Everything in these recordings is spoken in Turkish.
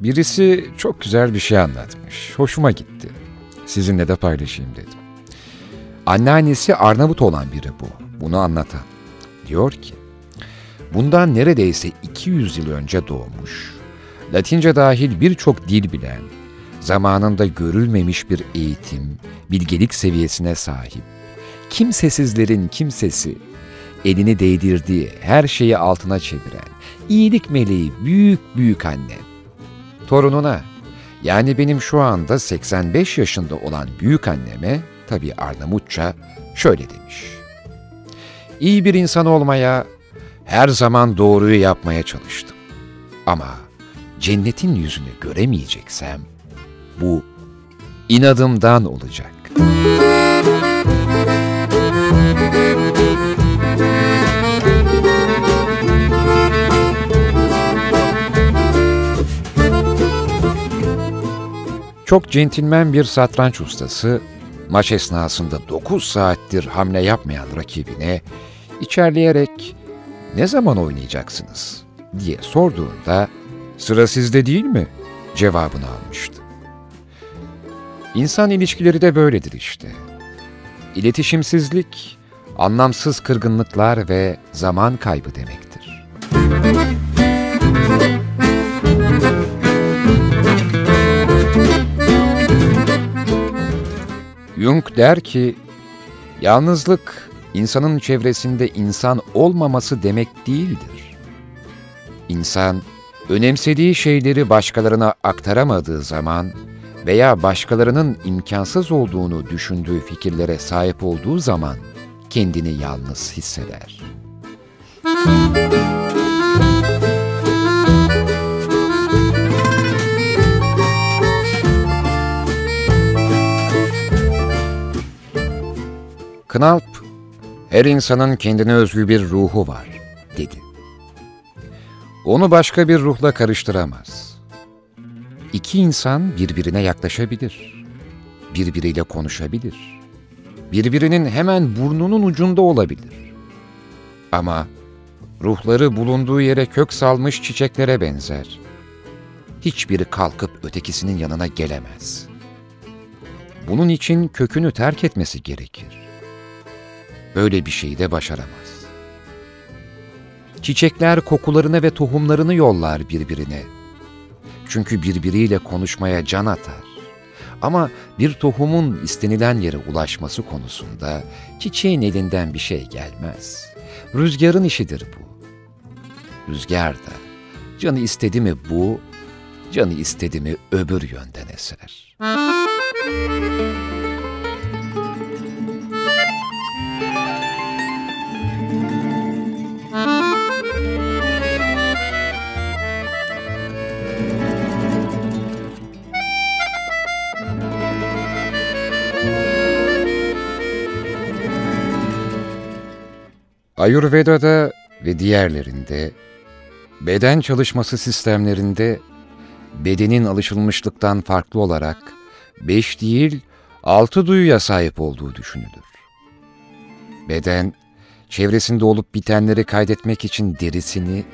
Birisi çok güzel bir şey anlatmış. Hoşuma gitti. Sizinle de paylaşayım dedim. Anneannesi Arnavut olan biri bu. Bunu anlatan. Diyor ki, bundan neredeyse 200 yıl önce doğmuş, Latince dahil birçok dil bilen, zamanında görülmemiş bir eğitim, bilgelik seviyesine sahip, kimsesizlerin kimsesi, elini değdirdiği her şeyi altına çeviren, iyilik meleği büyük büyük annem. Torununa, yani benim şu anda 85 yaşında olan büyük anneme, tabi Arnavutça, şöyle demiş. İyi bir insan olmaya, her zaman doğruyu yapmaya çalıştım. Ama cennetin yüzünü göremeyeceksem, bu inadımdan olacak. Çok centilmen bir satranç ustası, maç esnasında 9 saattir hamle yapmayan rakibine içerleyerek ''Ne zaman oynayacaksınız?'' diye sorduğunda ''Sıra sizde değil mi?'' cevabını almıştı. İnsan ilişkileri de böyledir işte. İletişimsizlik, anlamsız kırgınlıklar ve zaman kaybı demektir. Jung der ki, yalnızlık insanın çevresinde insan olmaması demek değildir. İnsan, önemsediği şeyleri başkalarına aktaramadığı zaman veya başkalarının imkansız olduğunu düşündüğü fikirlere sahip olduğu zaman kendini yalnız hisseder. Knalp, her insanın kendine özgü bir ruhu var, dedi. Onu başka bir ruhla karıştıramaz. İki insan birbirine yaklaşabilir, birbiriyle konuşabilir, birbirinin hemen burnunun ucunda olabilir. Ama ruhları bulunduğu yere kök salmış çiçeklere benzer. Hiçbiri kalkıp ötekisinin yanına gelemez. Bunun için kökünü terk etmesi gerekir. Böyle bir şeyi de başaramaz. Çiçekler kokularını ve tohumlarını yollar birbirine.'' Çünkü birbiriyle konuşmaya can atar. Ama bir tohumun istenilen yere ulaşması konusunda çiçeğin elinden bir şey gelmez. Rüzgarın işidir bu. Rüzgar da canı istedi mi bu, canı istedi mi öbür yönden eser. Ayurveda'da ve diğerlerinde, beden çalışması sistemlerinde bedenin alışılmışlıktan farklı olarak beş değil altı duyuya sahip olduğu düşünülür. Beden, çevresinde olup bitenleri kaydetmek için derisini,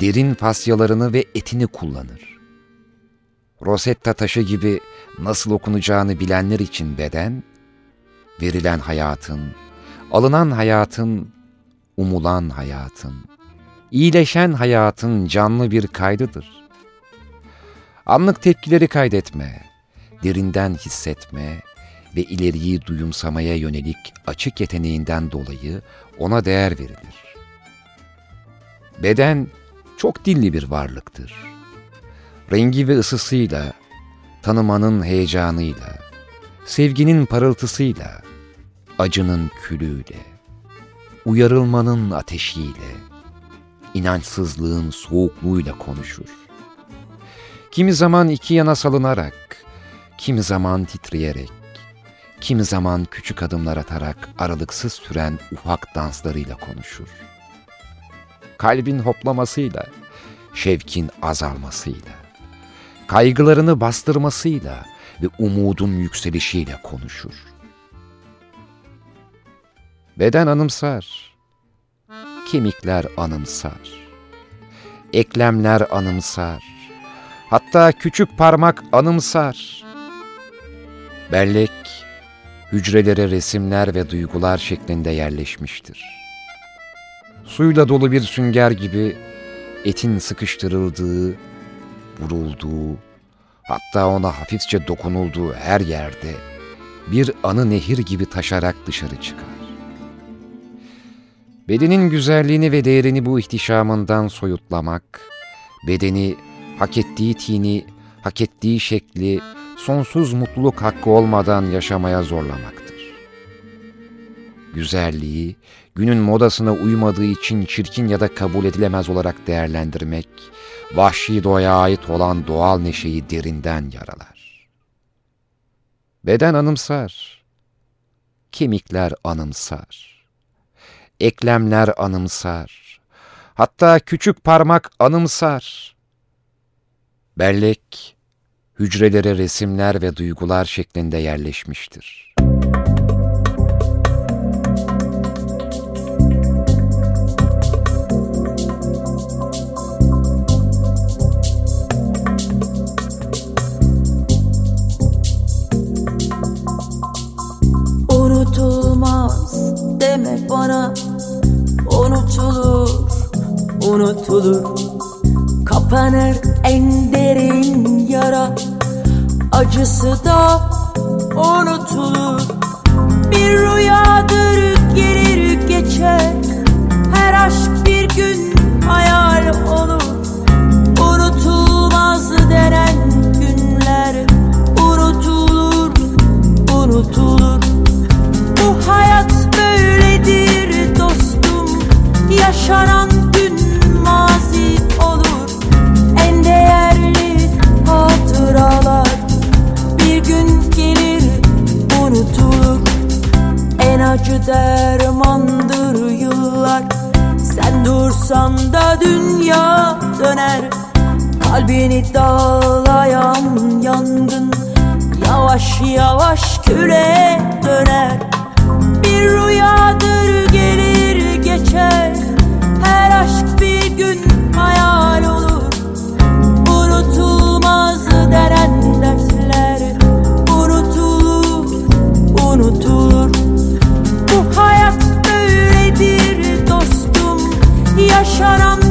derin fasyalarını ve etini kullanır. Rosetta taşı gibi nasıl okunacağını bilenler için beden, verilen hayatın, alınan hayatın, umulan hayatın, iyileşen hayatın canlı bir kaydıdır. Anlık tepkileri kaydetme, derinden hissetme ve ileriyi duyumsamaya yönelik açık yeteneğinden dolayı ona değer verilir. Beden çok dilli bir varlıktır. Rengi ve ısısıyla, tanımanın heyecanıyla, sevginin parıltısıyla, acının külüyle, uyarılmanın ateşiyle, inançsızlığın soğukluğuyla konuşur. Kimi zaman iki yana salınarak, kimi zaman titreyerek, kimi zaman küçük adımlar atarak aralıksız süren ufak danslarıyla konuşur. Kalbin hoplamasıyla, şevkin azalmasıyla, kaygılarını bastırmasıyla ve umudun yükselişiyle konuşur. Beden anımsar, kemikler anımsar, eklemler anımsar, Hatta küçük parmak anımsar. Bellek, hücrelere resimler ve duygular şeklinde yerleşmiştir. Suyla dolu bir sünger gibi etin sıkıştırıldığı, vurulduğu, hatta ona hafifçe dokunulduğu her yerde bir anı nehir gibi taşarak dışarı çıkar. Bedenin güzelliğini ve değerini bu ihtişamından soyutlamak, bedeni hak ettiği tini, hak ettiği şekli, sonsuz mutluluk hakkı olmadan yaşamaya zorlamaktır. Güzelliği, günün modasına uymadığı için çirkin ya da kabul edilemez olarak değerlendirmek, vahşi doğaya ait olan doğal neşeyi derinden yaralar. Beden anımsar, kemikler anımsar, eklemler anımsar, hatta küçük parmak anımsar. Bellek, hücrelere resimler ve duygular şeklinde yerleşmiştir. Unutulmaz deme bana Unutulur, unutulur. Kapanır en derin yara Acısı da unutulur. Bir rüyadır gelir geçer. Her aşk bir gün hayal olur Yaşanan gün mazi olur. En değerli hatıralar. Bir gün gelir unutulur. En acı dermandır yıllar. Sen dursan da dünya döner. Kalbini dağlayan yangın Yavaş yavaş küle döner. Bir rüyadır gelir geçer aşk bir gün hayal olur. Unutulmaz denen dertler Unutulur, unutulur. Bu hayat böyledir dostum Yaşanan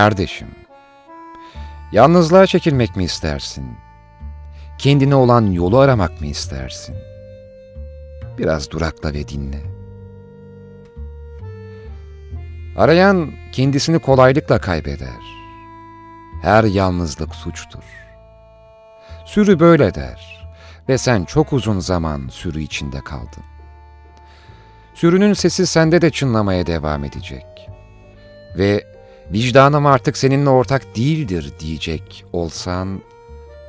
Kardeşim, yalnızlığa çekilmek mi istersin? Kendine olan yolu aramak mı istersin? Biraz durakla ve dinle. Arayan kendisini kolaylıkla kaybeder. Her yalnızlık suçtur. Sürü böyle der ve sen çok uzun zaman sürü içinde kaldın. Sürünün sesi sende de çınlamaya devam edecek. Ve vicdanım artık seninle ortak değildir diyecek olsan,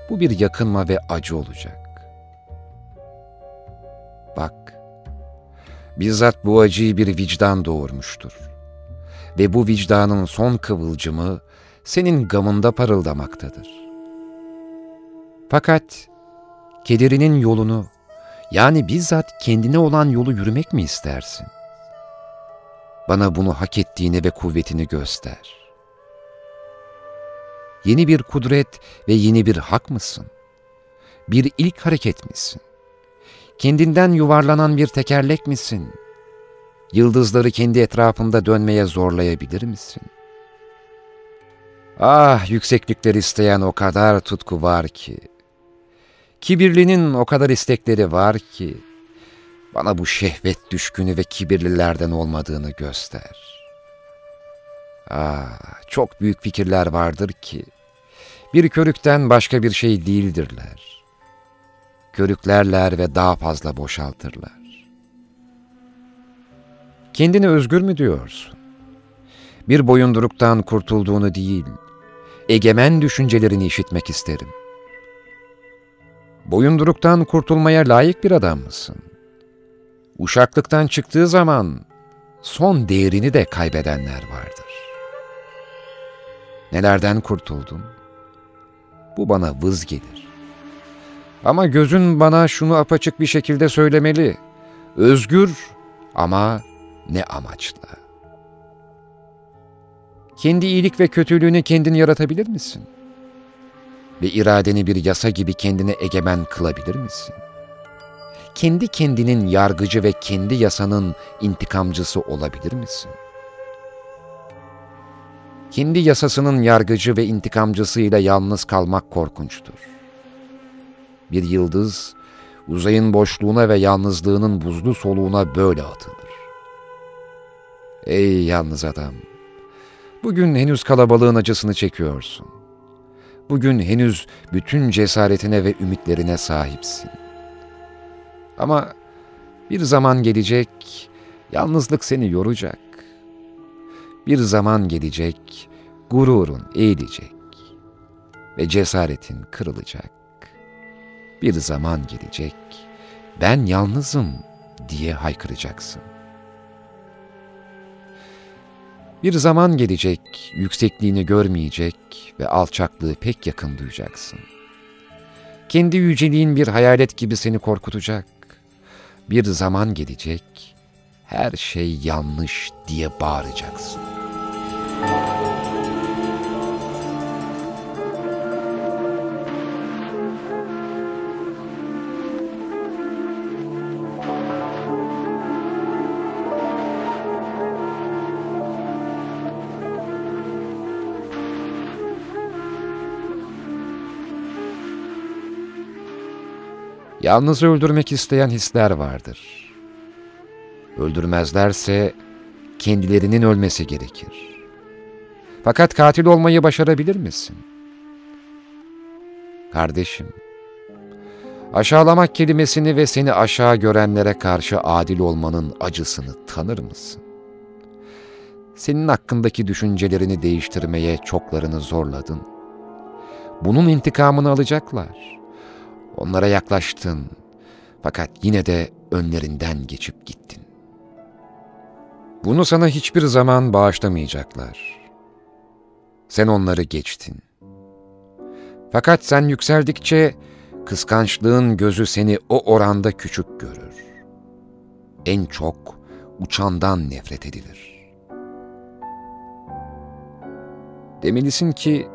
bu bir yakınma ve acı olacak. Bak, bizzat bu acıyı bir vicdan doğurmuştur. Ve bu vicdanın son kıvılcımı senin gamında parıldamaktadır. Fakat kederinin yolunu, yani bizzat kendine olan yolu yürümek mi istersin? Bana bunu hak ettiğini ve kuvvetini göster. Yeni bir kudret ve yeni bir hak mısın? Bir ilk hareket misin? Kendinden yuvarlanan bir tekerlek misin? Yıldızları kendi etrafında dönmeye zorlayabilir misin? Ah yükseklikler isteyen o kadar tutku var ki, Kibirlinin o kadar istekleri var ki, bana bu şehvet düşkünü ve kibirlilerden olmadığını göster. Ah, çok büyük fikirler vardır ki, bir körükten başka bir şey değildirler. Körüklerler ve daha fazla boşaltırlar. Kendini özgür mü diyorsun? Bir boyunduruktan kurtulduğunu değil, egemen düşüncelerini işitmek isterim. Boyunduruktan kurtulmaya layık bir adam mısın? Uşaklıktan çıktığı zaman son değerini de kaybedenler vardır. Nelerden kurtuldun? Bu bana vız gelir. Ama gözün bana şunu apaçık bir şekilde söylemeli. Özgür ama ne amaçla? Kendi iyilik ve kötülüğünü kendin yaratabilir misin?'' ve iradeni bir yasa gibi kendine egemen kılabilir misin? Kendi kendinin yargıcı ve kendi yasanın intikamcısı olabilir misin? Kendi yasasının yargıcı ve intikamcısıyla yalnız kalmak korkunçtur. Bir yıldız, uzayın boşluğuna ve yalnızlığının buzlu soluğuna böyle atılır. Ey yalnız adam! Bugün henüz kalabalığın acısını çekiyorsun Bugün henüz bütün cesaretine ve ümitlerine sahipsin. Ama bir zaman gelecek, yalnızlık seni yoracak. Bir zaman gelecek, gururun eğilecek ve cesaretin kırılacak. Bir zaman gelecek, ben yalnızım diye haykıracaksın. Bir zaman gelecek, yüksekliğini görmeyecek ve alçaklığı pek yakın duyacaksın. Kendi yüceliğin bir hayalet gibi seni korkutacak. Bir zaman gelecek, her şey yanlış diye bağıracaksın. Yalnız öldürmek isteyen hisler vardır. Öldürmezlerse kendilerinin ölmesi gerekir. Fakat katil olmayı başarabilir misin? Kardeşim, aşağılamak kelimesini ve seni aşağı görenlere karşı adil olmanın acısını tanır mısın? Senin hakkındaki düşüncelerini değiştirmeye çoklarını zorladın. Bunun intikamını alacaklar.'' Onlara yaklaştın fakat yine de önlerinden geçip gittin. Bunu sana hiçbir zaman bağışlamayacaklar. Sen onları geçtin. Fakat sen yükseldikçe kıskançlığın gözü seni o oranda küçük görür. En çok uçandan nefret edilir. Demelisin ki,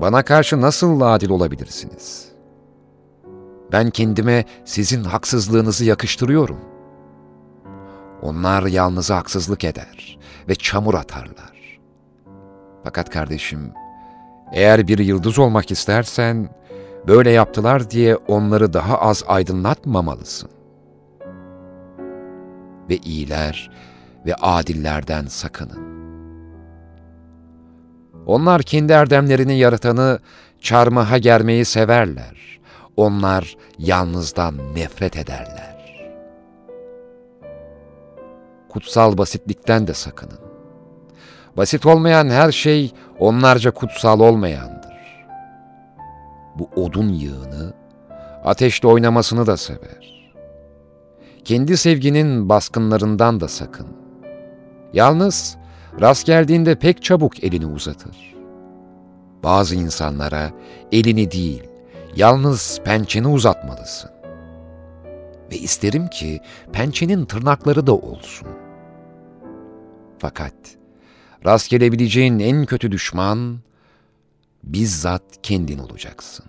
bana karşı nasıl adil olabilirsiniz?'' Ben kendime sizin haksızlığınızı yakıştırıyorum. Onlar yalnız haksızlık eder ve çamur atarlar. Fakat kardeşim, eğer bir yıldız olmak istersen, böyle yaptılar diye onları daha az aydınlatmamalısın. Ve iyiler ve adillerden sakının. Onlar kendi erdemlerini yaratanı çarmıha germeyi severler. Onlar yalnızdan nefret ederler. Kutsal basitlikten de sakının. Basit olmayan her şey onlarca kutsal olmayandır. Bu odun yığını ateşte oynamasını da sever. Kendi sevginin baskınlarından da sakın. Yalnız rast geldiğinde pek çabuk elini uzatır. Bazı insanlara elini değil, yalnız pençeni uzatmalısın. Ve isterim ki pençenin tırnakları da olsun. Fakat rast gelebileceğin en kötü düşman bizzat kendin olacaksın.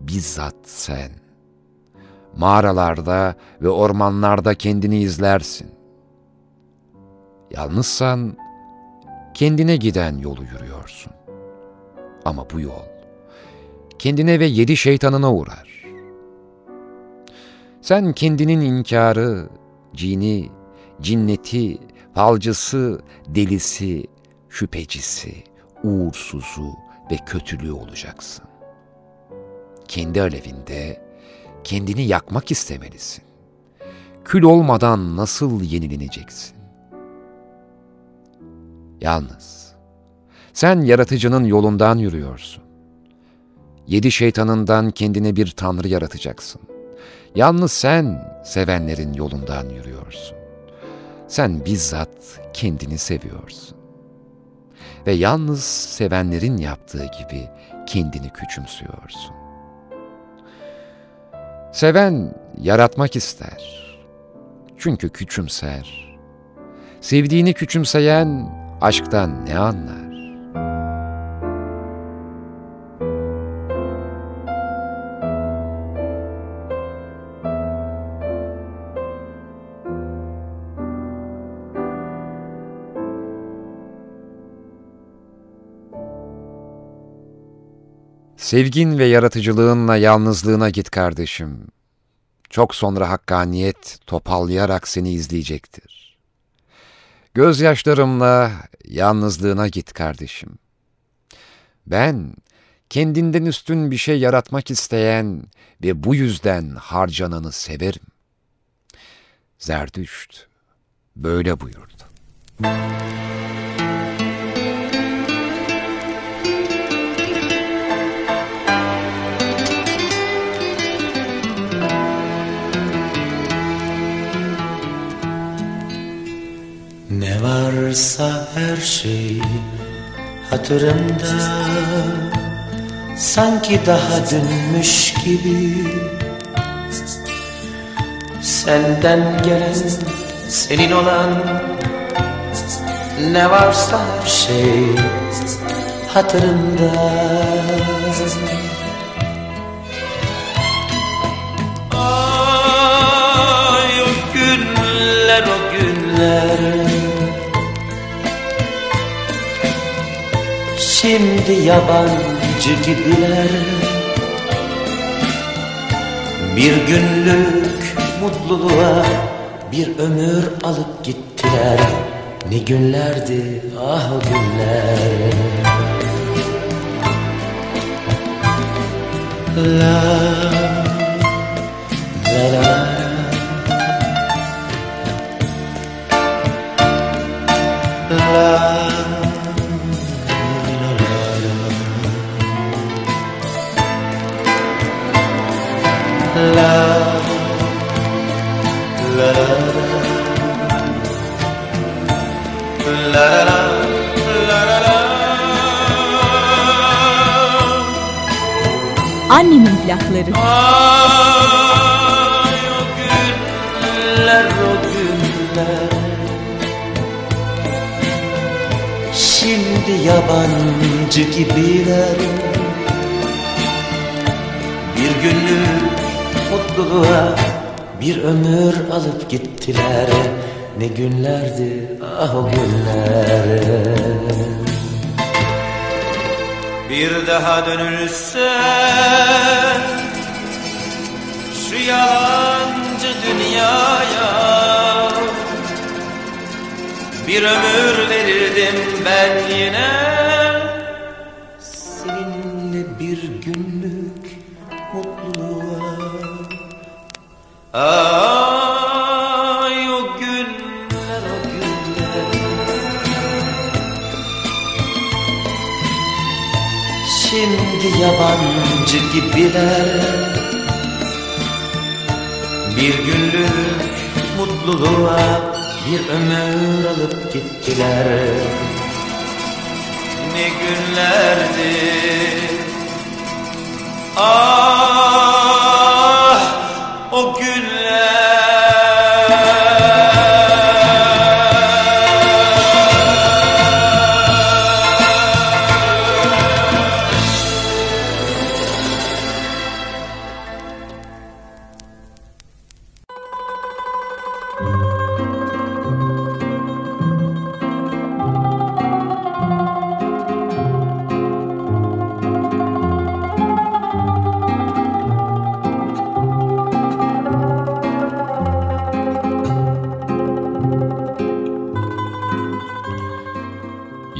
Bizzat sen. Mağaralarda ve ormanlarda kendini izlersin. Yalnızsan kendine giden yolu yürüyorsun. Ama bu yol kendine ve yedi şeytanına uğrar. Sen kendinin inkarı, cini, cinneti, falcısı, delisi, şüphecisi, uğursuzu ve kötülüğü olacaksın. Kendi alevinde kendini yakmak istemelisin. Kül olmadan nasıl yenileneceksin? Yalnız sen yaratıcının yolundan yürüyorsun. Yedi şeytanından kendine bir tanrı yaratacaksın. Yalnız sen sevenlerin yolundan yürüyorsun. Sen bizzat kendini seviyorsun. Ve yalnız sevenlerin yaptığı gibi kendini küçümsüyorsun. Seven yaratmak ister. Çünkü küçümser. Sevdiğini küçümseyen aşktan ne anlar? Sevgin ve yaratıcılığınla yalnızlığına git kardeşim. Çok sonra hakkaniyet topallayarak seni izleyecektir. Gözyaşlarımla yalnızlığına git kardeşim. Ben kendinden üstün bir şey yaratmak isteyen ve bu yüzden harcananı severim. Zerdüşt böyle buyurdu. Ne varsa her şey hatırımda. Sanki daha dünmüş gibi. Senden gelen senin olan Ne varsa her şey hatırımda. Ay o günler o günler Şimdi yabancı gibiler. Bir günlük mutluluğa bir ömür alıp gittiler. Ne günlerdi ah o günler. La la la. La la la la la Annemin plakları. Ay o günler o günler. Şimdi yabancı gibiler. Bir günlük mutluluğa bir ömür alıp gittiler. Ne günlerdi ah o günler Bir daha dönülse Şu yalancı dünyaya Bir ömür verirdim ben yine. Seninle bir mutluluğa Ay o günler o günler. Şimdi yabancı gibiler. Bir günlük mutluluğa bir ömür alıp gittiler. Ne günlerdi Ah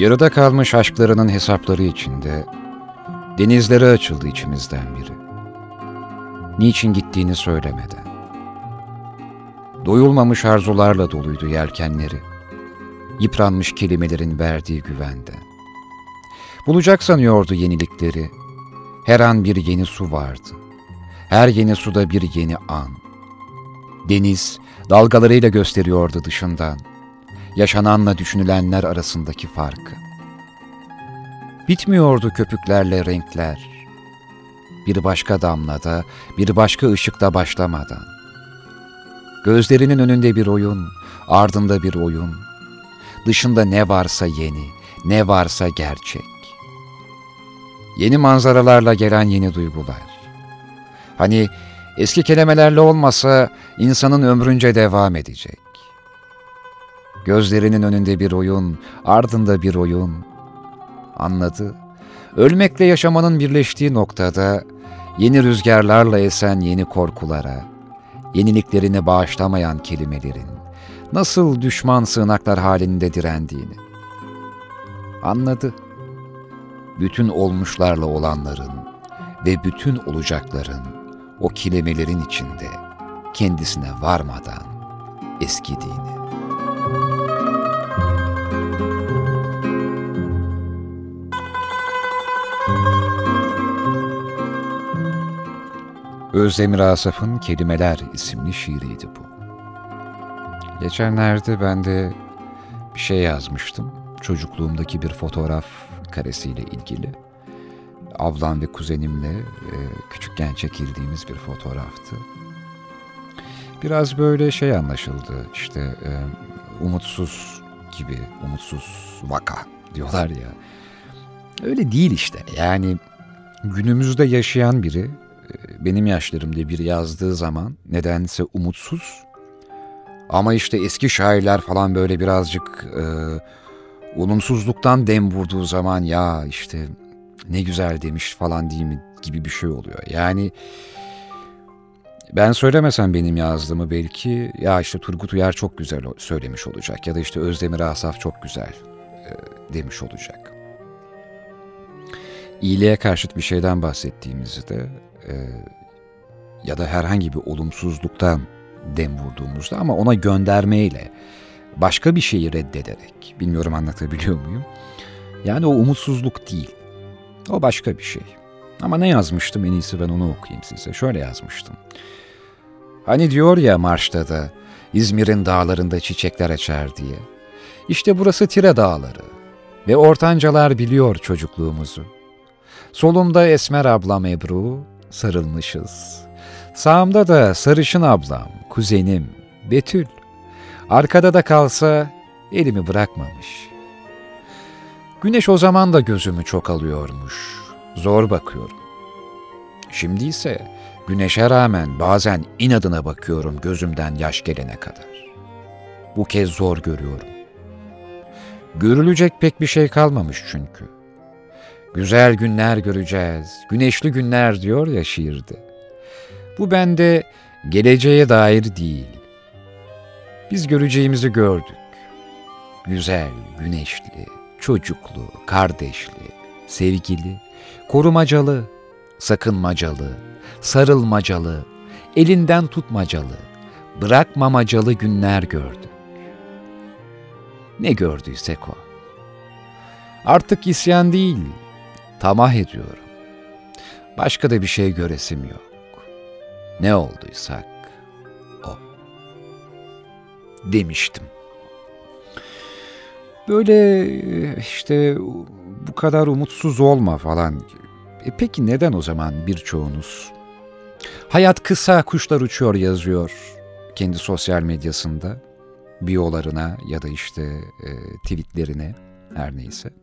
Yarıda kalmış aşklarının hesapları içinde denizlere açıldı içimizden biri. Niçin gittiğini söylemeden. Doyulmamış arzularla doluydu yelkenleri. Yıpranmış kelimelerin verdiği güvende. Bulacak sanıyordu yenilikleri. Her an bir yeni su vardı. Her yeni suda bir yeni an. Deniz dalgalarıyla gösteriyordu dışından yaşananla düşünülenler arasındaki farkı. Bitmiyordu köpüklerle renkler. Bir başka damlada, bir başka ışıkta başlamadan. Gözlerinin önünde bir oyun, ardında bir oyun. Dışında ne varsa yeni, ne varsa gerçek. Yeni manzaralarla gelen yeni duygular. Hani eski kelimelerle olmasa insanın ömrünce devam edecek. Gözlerinin önünde bir oyun, ardında bir oyun. Anladı. Ölmekle yaşamanın birleştiği noktada yeni rüzgarlarla esen yeni korkulara, yeniliklerini bağışlamayan kelimelerin nasıl düşman sığınaklar halinde direndiğini. Anladı. Bütün olmuşlarla olanların ve bütün olacakların o kelimelerin içinde kendisine varmadan eskidiğini. Özdemir Asaf'ın Kelimeler isimli şiiriydi bu. Geçenlerde ben de bir şey yazmıştım. Çocukluğumdaki bir fotoğraf karesiyle ilgili. Ablam ve kuzenimle e, küçükken çekildiğimiz bir fotoğraftı. Biraz böyle şey anlaşıldı işte e, umutsuz gibi, umutsuz vaka diyorlar ya. Öyle değil işte yani günümüzde yaşayan biri benim yaşlarımda biri yazdığı zaman nedense umutsuz. Ama işte eski şairler falan böyle birazcık e, olumsuzluktan dem vurduğu zaman ya işte ne güzel demiş falan değil mi gibi bir şey oluyor. Yani ben söylemesem benim yazdığımı belki ya işte Turgut Uyar çok güzel söylemiş olacak ya da işte Özdemir Asaf çok güzel e, demiş olacak. İyiliğe karşıt bir şeyden bahsettiğimizde e, ya da herhangi bir olumsuzluktan dem vurduğumuzda ama ona göndermeyle başka bir şeyi reddederek bilmiyorum anlatabiliyor muyum? Yani o umutsuzluk değil. O başka bir şey. Ama ne yazmıştım en iyisi ben onu okuyayım size. Şöyle yazmıştım. Hani diyor ya marşta da İzmir'in dağlarında çiçekler açar diye. İşte burası Tire Dağları ve ortancalar biliyor çocukluğumuzu. Solumda Esmer ablam Ebru, sarılmışız. Sağımda da sarışın ablam, kuzenim, Betül. Arkada da kalsa elimi bırakmamış. Güneş o zaman da gözümü çok alıyormuş. Zor bakıyorum. Şimdi ise güneşe rağmen bazen inadına bakıyorum gözümden yaş gelene kadar. Bu kez zor görüyorum. Görülecek pek bir şey kalmamış çünkü. Güzel günler göreceğiz, güneşli günler diyor ya şiirde. Bu bende geleceğe dair değil. Biz göreceğimizi gördük. Güzel, güneşli, çocuklu, kardeşli, sevgili, korumacalı, sakınmacalı, sarılmacalı, elinden tutmacalı, bırakmamacalı günler gördük. Ne gördüysek o. Artık isyan değil, tamah ediyorum. Başka da bir şey göresim yok. Ne olduysak o. Demiştim. Böyle işte bu kadar umutsuz olma falan. E peki neden o zaman birçoğunuz? Hayat kısa kuşlar uçuyor yazıyor kendi sosyal medyasında. Biyolarına ya da işte e, tweetlerine her neyse.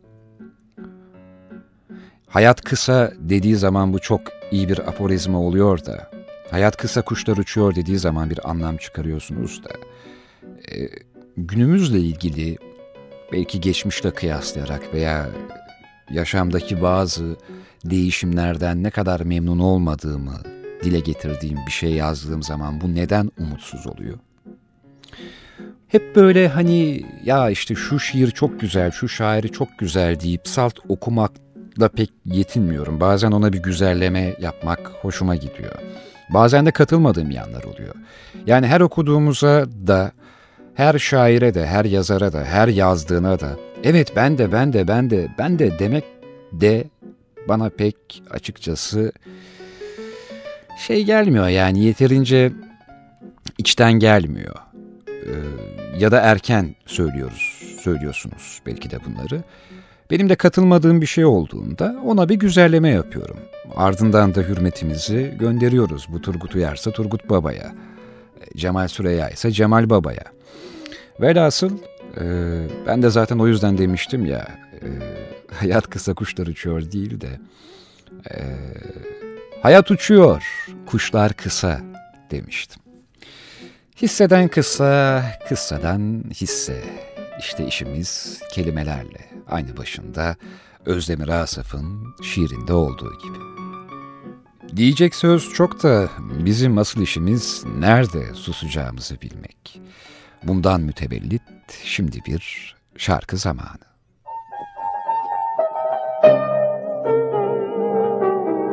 Hayat kısa dediği zaman bu çok iyi bir aforizma oluyor da, hayat kısa kuşlar uçuyor dediği zaman bir anlam çıkarıyorsunuz da, e, günümüzle ilgili belki geçmişle kıyaslayarak veya yaşamdaki bazı değişimlerden ne kadar memnun olmadığımı dile getirdiğim bir şey yazdığım zaman bu neden umutsuz oluyor? Hep böyle hani ya işte şu şiir çok güzel, şu şairi çok güzel deyip salt okumakla pek yetinmiyorum. Bazen ona bir güzelleme yapmak hoşuma gidiyor. Bazen de katılmadığım yanlar oluyor. Yani her okuduğumuza da, her şaire de, her yazara da, her yazdığına da evet ben de, ben de, ben de, ben de demek de bana pek açıkçası şey gelmiyor yani yeterince içten gelmiyor. Ee, ya da erken söylüyoruz, söylüyorsunuz belki de bunları. Benim de katılmadığım bir şey olduğunda ona bir güzelleme yapıyorum. Ardından da hürmetimizi gönderiyoruz. Bu Turgut Uyarsa Turgut Baba'ya, Cemal Süreya ise Cemal Baba'ya. Velhasıl e, ben de zaten o yüzden demiştim ya, e, hayat kısa kuşlar uçuyor değil de, e, hayat uçuyor, kuşlar kısa demiştim. Hisseden kısa, kıssadan hisse. İşte işimiz kelimelerle. Aynı başında Özdemir Asaf'ın şiirinde olduğu gibi. Diyecek söz çok da bizim asıl işimiz nerede susacağımızı bilmek. Bundan mütevellit şimdi bir şarkı zamanı.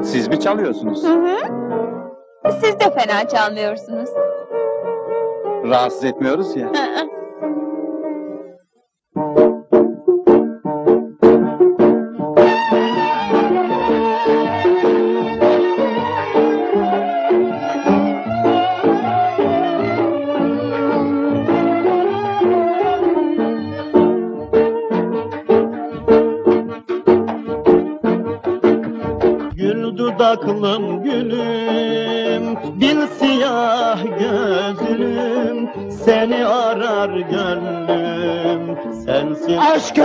Siz mi çalıyorsunuz? Hı hı. Siz de fena çalmıyorsunuz. Rahatsız etmiyoruz ya. Hı hı. Dudaklım gülüm Bil siyah gözlüm Seni arar gönlüm Sensin aşk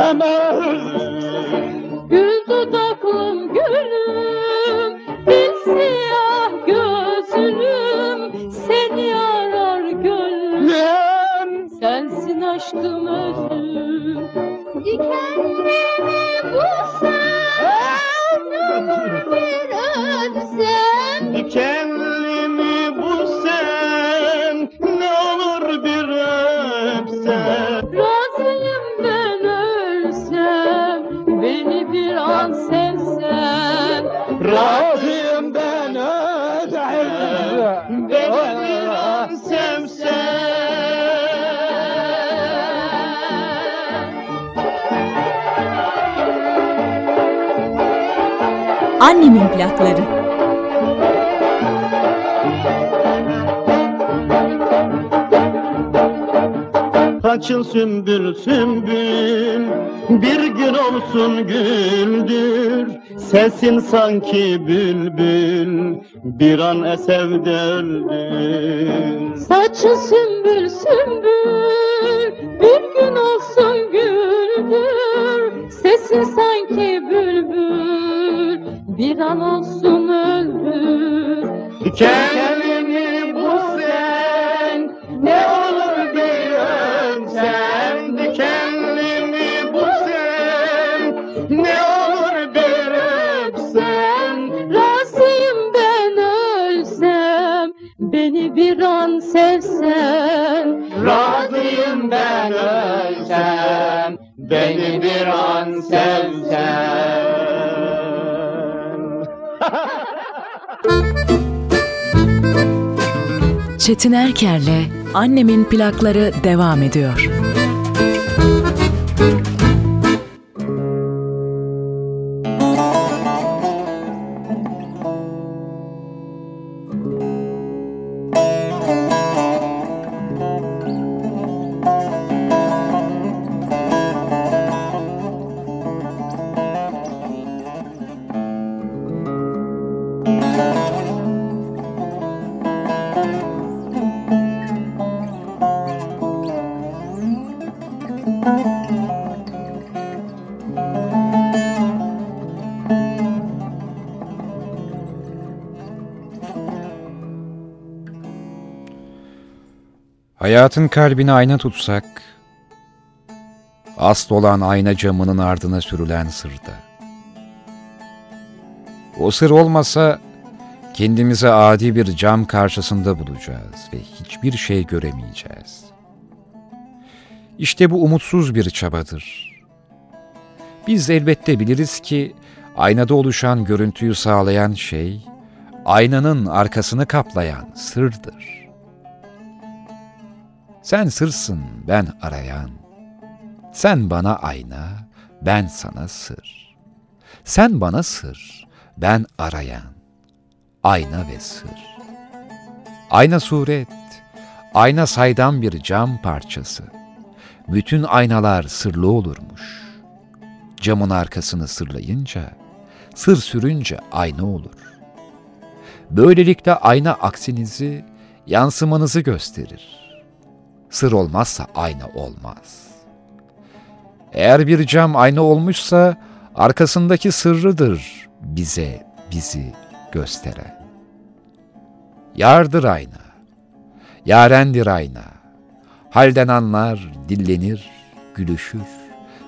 sümbül sümbül Bir gün olsun güldür. Sesin sanki bülbül Bir an esevde öldür Saçı sümbül sümbül Çetin Erker'le Annemin plakları devam ediyor. Hayatın kalbini ayna tutsak, asıl olan ayna camının ardına sürülen sırda. O sır olmasa kendimizi adi bir cam karşısında bulacağız ve hiçbir şey göremeyeceğiz. İşte bu umutsuz bir çabadır. Biz elbette biliriz ki aynada oluşan görüntüyü sağlayan şey, aynanın arkasını kaplayan sırdır. Sen sırsın, ben arayan. Sen bana ayna, ben sana sır. Sen bana sır, ben arayan. Ayna ve sır. Ayna suret, ayna saydam bir cam parçası. Bütün aynalar sırlı olurmuş. Camın arkasını sırlayınca, sır sürünce ayna olur. Böylelikle ayna aksinizi, yansımanızı gösterir. Sır olmazsa ayna olmaz. Eğer bir cam ayna olmuşsa arkasındaki sırrıdır bize bizi gösteren. Yardır ayna, yarendir ayna. Halden anlar, dillenir, gülüşür,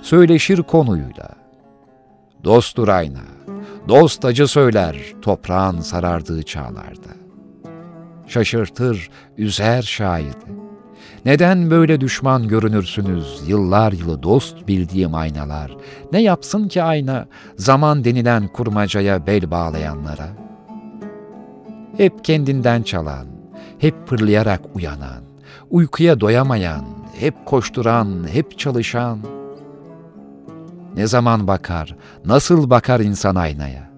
söyleşir konuyla. Dosttur ayna, dost acı söyler toprağın sarardığı çağlarda. Şaşırtır, üzer şahidi. Neden böyle düşman görünürsünüz yıllar yılı dost bildiğim aynalar? Ne yapsın ki ayna zaman denilen kurmacaya bel bağlayanlara? Hep kendinden çalan, hep pırlayarak uyanan, uykuya doyamayan, hep koşturan, hep çalışan. Ne zaman bakar, nasıl bakar insan aynaya?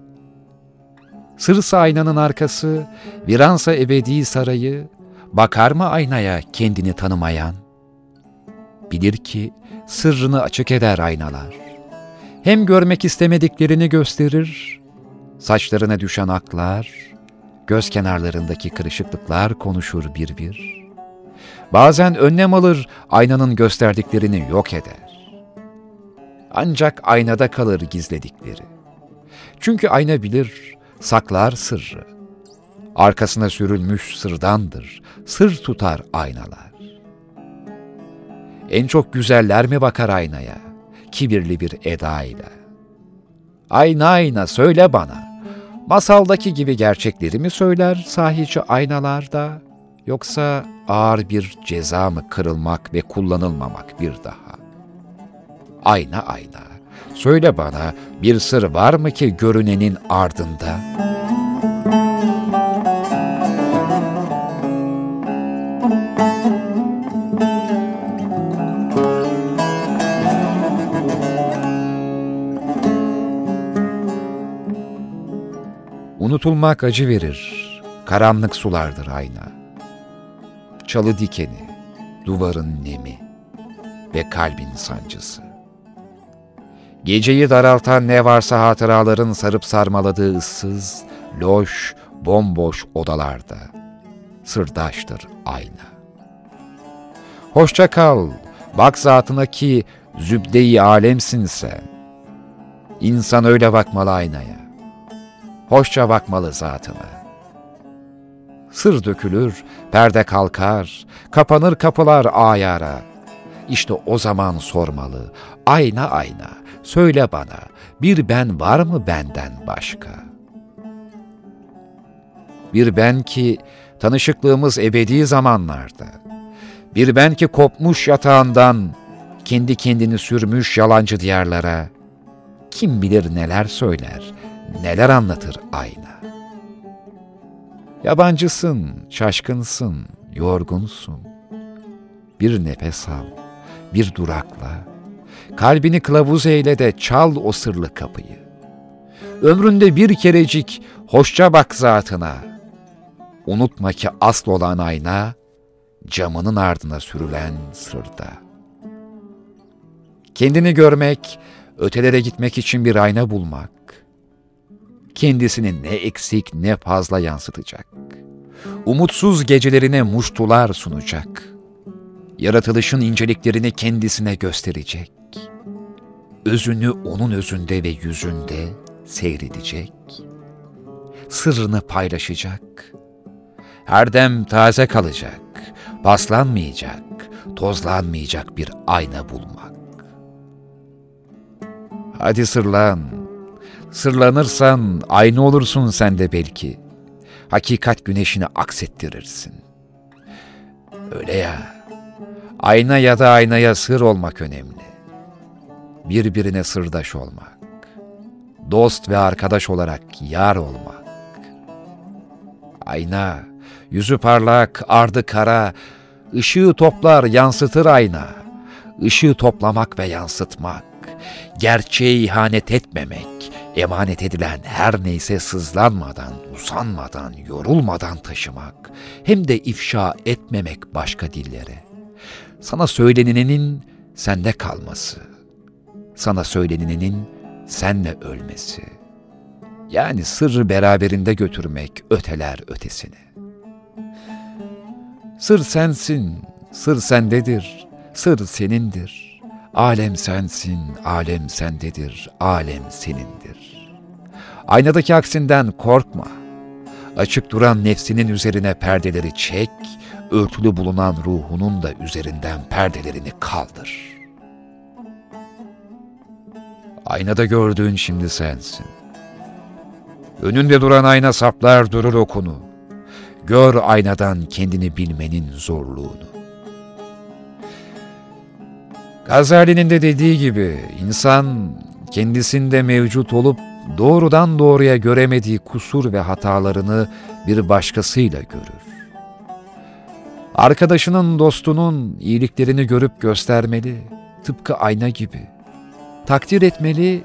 Sırsa aynanın arkası, viransa ebedi sarayı, Bakar mı aynaya kendini tanımayan? Bilir ki sırrını açık eder aynalar. Hem görmek istemediklerini gösterir, saçlarına düşen aklar, göz kenarlarındaki kırışıklıklar konuşur bir bir. Bazen önlem alır, aynanın gösterdiklerini yok eder. Ancak aynada kalır gizledikleri. Çünkü ayna bilir, saklar sırrı arkasına sürülmüş sırdandır, sır tutar aynalar. En çok güzeller mi bakar aynaya, kibirli bir edayla? Ayna ayna söyle bana, masaldaki gibi gerçekleri mi söyler sahici aynalarda, yoksa ağır bir ceza mı kırılmak ve kullanılmamak bir daha? Ayna ayna, söyle bana bir sır var mı ki görünenin ardında?'' Unutulmak acı verir, karanlık sulardır ayna. Çalı dikeni, duvarın nemi ve kalbin sancısı. Geceyi daraltan ne varsa hatıraların sarıp sarmaladığı ıssız, loş, bomboş odalarda. Sırdaştır ayna. Hoşça kal, bak zatına ki zübde-i alemsin sen. İnsan öyle bakmalı aynaya hoşça bakmalı zatına. Sır dökülür, perde kalkar, kapanır kapılar ayara. İşte o zaman sormalı, ayna ayna, söyle bana, bir ben var mı benden başka? Bir ben ki tanışıklığımız ebedi zamanlarda. Bir ben ki kopmuş yatağından, kendi kendini sürmüş yalancı diyarlara, kim bilir neler söyler, neler anlatır ayna. Yabancısın, şaşkınsın, yorgunsun. Bir nefes al, bir durakla, kalbini kılavuz eyle de çal o sırlı kapıyı. Ömründe bir kerecik hoşça bak zatına. Unutma ki asıl olan ayna, camının ardına sürülen sırda. Kendini görmek, ötelere gitmek için bir ayna bulmak, kendisini ne eksik ne fazla yansıtacak. Umutsuz gecelerine muştular sunacak. Yaratılışın inceliklerini kendisine gösterecek. Özünü onun özünde ve yüzünde seyredecek. Sırrını paylaşacak. Her dem taze kalacak, paslanmayacak, tozlanmayacak bir ayna bulmak. Hadi sırlan. Sırlanırsan aynı olursun sen de belki. Hakikat güneşini aksettirirsin. Öyle ya. Ayna ya da aynaya sır olmak önemli. Birbirine sırdaş olmak. Dost ve arkadaş olarak yar olmak. Ayna, yüzü parlak, ardı kara, ışığı toplar, yansıtır ayna. Işığı toplamak ve yansıtmak gerçeğe ihanet etmemek, emanet edilen her neyse sızlanmadan, usanmadan, yorulmadan taşımak, hem de ifşa etmemek başka dillere. Sana söylenenin sende kalması, sana söylenenin senle ölmesi. Yani sırrı beraberinde götürmek öteler ötesini. Sır sensin, sır sendedir, sır senindir.'' Alem sensin, alem sendedir, alem senindir. Aynadaki aksinden korkma. Açık duran nefsinin üzerine perdeleri çek, örtülü bulunan ruhunun da üzerinden perdelerini kaldır. Aynada gördüğün şimdi sensin. Önünde duran ayna saplar durur okunu. Gör aynadan kendini bilmenin zorluğunu. Gazali'nin de dediği gibi insan kendisinde mevcut olup doğrudan doğruya göremediği kusur ve hatalarını bir başkasıyla görür. Arkadaşının, dostunun iyiliklerini görüp göstermeli, tıpkı ayna gibi. Takdir etmeli,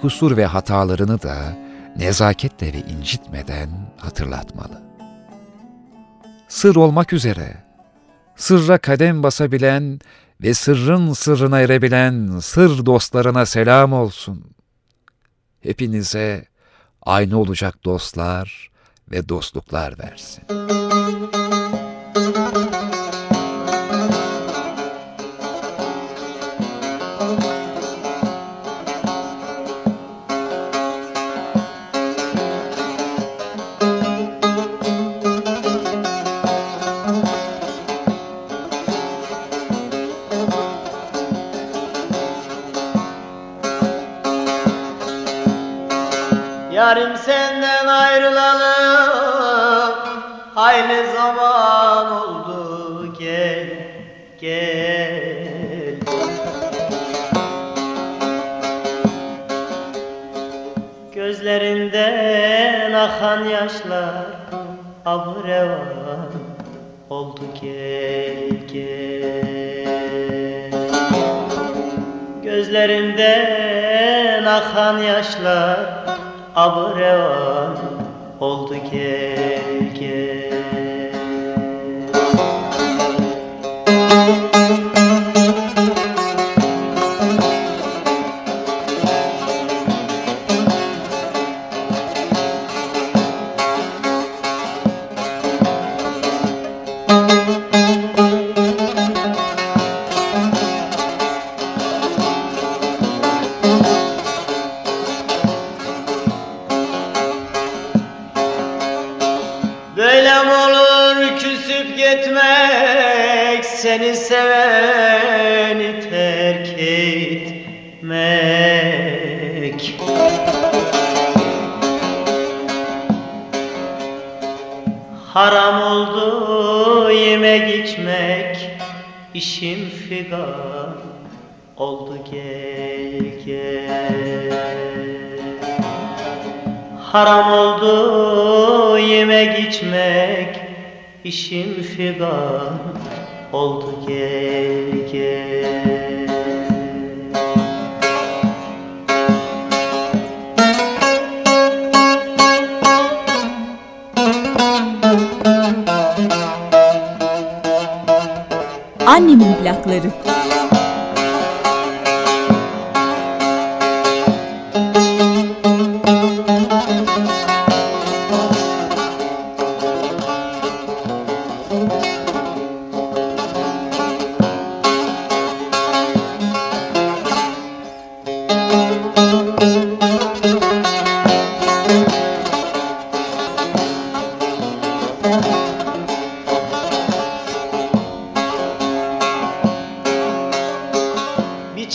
kusur ve hatalarını da nezaketle ve incitmeden hatırlatmalı. Sır olmak üzere, sırra kadem basabilen ve sırrın sırrına erebilen sır dostlarına selam olsun. Hepinize aynı olacak dostlar ve dostluklar versin. Yarim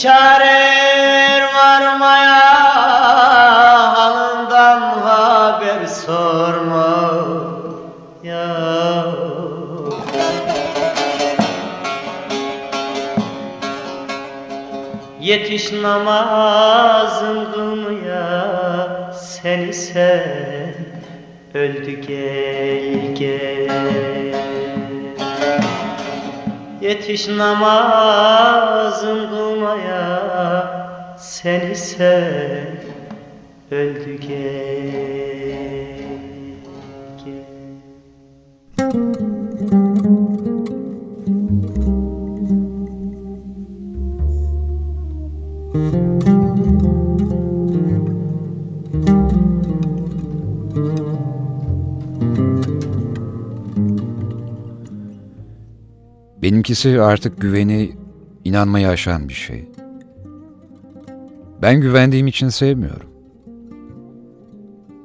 çare varmaya halından haber sorma ya. Yetiş namazın kılmaya sen öldü gel gel. Yetiş namazın seni sev öldü gel. Benimkisi artık güveni, inanmayı aşan bir şey. Ben güvendiğim için sevmiyorum.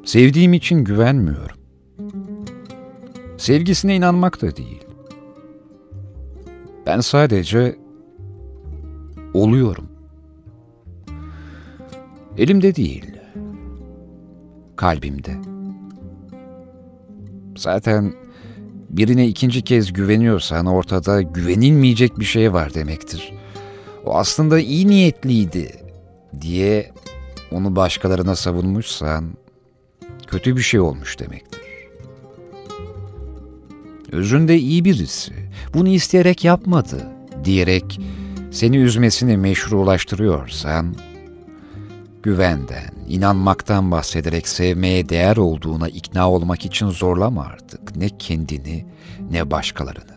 Sevdiğim için güvenmiyorum. Sevgisine inanmak da değil. Ben sadece oluyorum. Elimde değil, kalbimde. Zaten birine ikinci kez güveniyorsan ortada güvenilmeyecek bir şey var demektir. O aslında iyi niyetliydi diye onu başkalarına savunmuşsan kötü bir şey olmuş demektir. Özünde iyi birisi, bunu isteyerek yapmadı diyerek seni üzmesini meşrulaştırıyorsan güvenden, inanmaktan bahsederek sevmeye değer olduğuna ikna olmak için zorlama artık ne kendini ne başkalarını.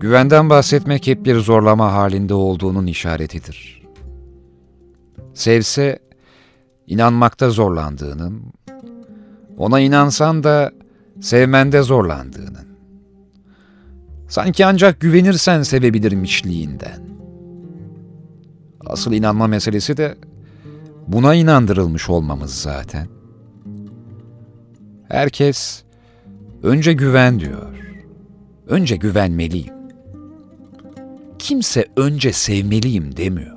Güvenden bahsetmek hep bir zorlama halinde olduğunun işaretidir. Sevse inanmakta zorlandığının, ona inansan da sevmende zorlandığının, sanki ancak güvenirsen sevebilirmişliğinden, Asıl inanma meselesi de buna inandırılmış olmamız zaten. Herkes önce güven diyor. Önce güvenmeliyim. Kimse önce sevmeliyim demiyor.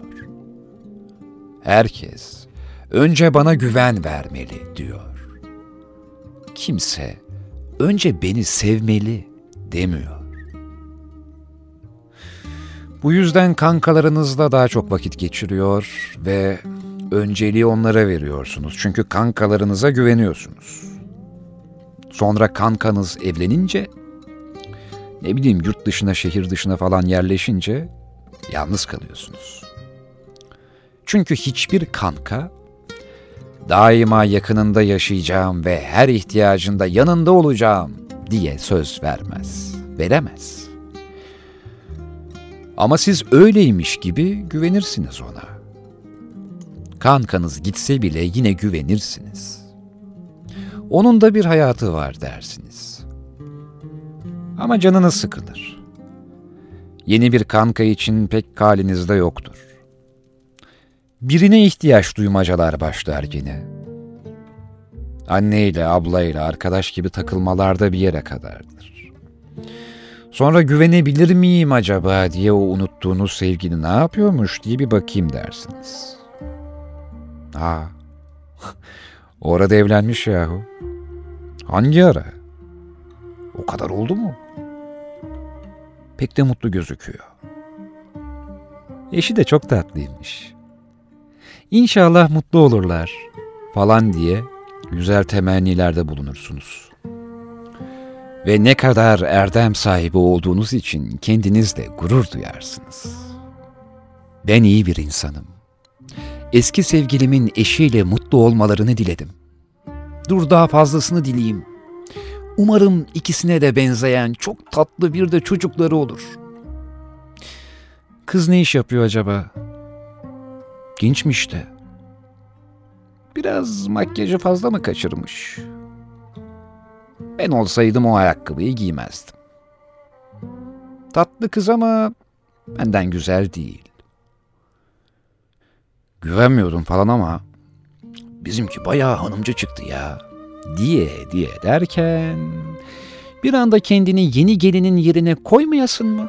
Herkes önce bana güven vermeli diyor. Kimse önce beni sevmeli demiyor. Bu yüzden kankalarınızla daha çok vakit geçiriyor ve önceliği onlara veriyorsunuz. Çünkü kankalarınıza güveniyorsunuz. Sonra kankanız evlenince, ne bileyim yurt dışına, şehir dışına falan yerleşince yalnız kalıyorsunuz. Çünkü hiçbir kanka daima yakınında yaşayacağım ve her ihtiyacında yanında olacağım diye söz vermez, veremez. Ama siz öyleymiş gibi güvenirsiniz ona. Kankanız gitse bile yine güvenirsiniz. Onun da bir hayatı var dersiniz. Ama canınız sıkılır. Yeni bir kanka için pek halinizde yoktur. Birine ihtiyaç duymacalar başlar yine. Anneyle, ablayla, arkadaş gibi takılmalarda bir yere kadardır. Sonra güvenebilir miyim acaba diye o unuttuğunuz sevgili ne yapıyormuş diye bir bakayım dersiniz. Ha, orada evlenmiş yahu. Hangi ara? O kadar oldu mu? Pek de mutlu gözüküyor. Eşi de çok tatlıymış. İnşallah mutlu olurlar falan diye güzel temennilerde bulunursunuz. Ve ne kadar erdem sahibi olduğunuz için kendinizle gurur duyarsınız. Ben iyi bir insanım. Eski sevgilimin eşiyle mutlu olmalarını diledim. Dur daha fazlasını dileyeyim. Umarım ikisine de benzeyen çok tatlı bir de çocukları olur. Kız ne iş yapıyor acaba? Gençmiş de. Biraz makyajı fazla mı kaçırmış? Ben olsaydım o ayakkabıyı giymezdim. Tatlı kız ama benden güzel değil. Güvenmiyordum falan ama bizimki bayağı hanımcı çıktı ya diye diye derken bir anda kendini yeni gelinin yerine koymayasın mı?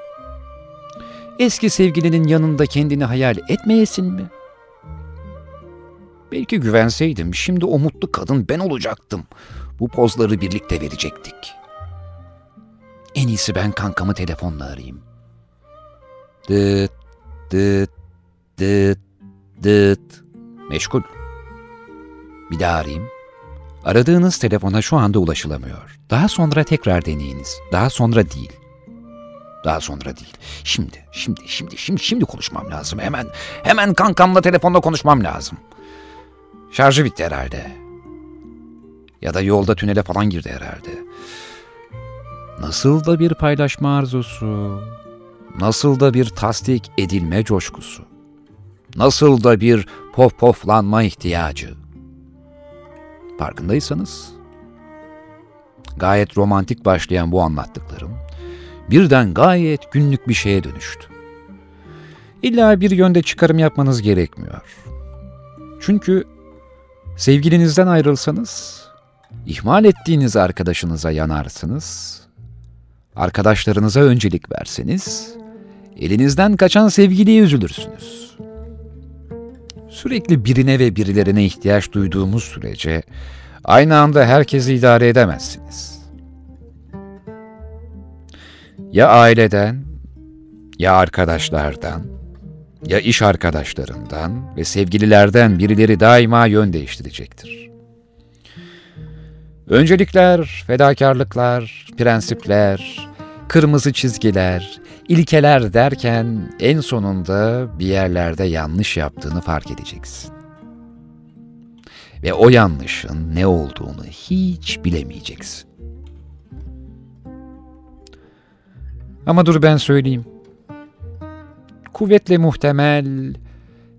Eski sevgilinin yanında kendini hayal etmeyesin mi? Belki güvenseydim şimdi o mutlu kadın ben olacaktım. Bu pozları birlikte verecektik. En iyisi ben kankamı telefonla arayayım. Dıt, dıt, dıt, dıt. Meşgul. Bir daha arayayım. Aradığınız telefona şu anda ulaşılamıyor. Daha sonra tekrar deneyiniz. Daha sonra değil. Daha sonra değil. Şimdi, şimdi, şimdi, şimdi, şimdi konuşmam lazım. Hemen, hemen kankamla telefonla konuşmam lazım. Şarjı bitti herhalde. Ya da yolda tünele falan girdi herhalde. Nasıl da bir paylaşma arzusu. Nasıl da bir tasdik edilme coşkusu. Nasıl da bir pof poflanma ihtiyacı. Farkındaysanız gayet romantik başlayan bu anlattıklarım birden gayet günlük bir şeye dönüştü. İlla bir yönde çıkarım yapmanız gerekmiyor. Çünkü sevgilinizden ayrılsanız, ihmal ettiğiniz arkadaşınıza yanarsınız, arkadaşlarınıza öncelik verseniz, elinizden kaçan sevgiliye üzülürsünüz. Sürekli birine ve birilerine ihtiyaç duyduğumuz sürece aynı anda herkesi idare edemezsiniz. Ya aileden, ya arkadaşlardan, ya iş arkadaşlarından ve sevgililerden birileri daima yön değiştirecektir. Öncelikler, fedakarlıklar, prensipler, kırmızı çizgiler, ilkeler derken en sonunda bir yerlerde yanlış yaptığını fark edeceksin. Ve o yanlışın ne olduğunu hiç bilemeyeceksin. Ama dur ben söyleyeyim. Kuvvetle muhtemel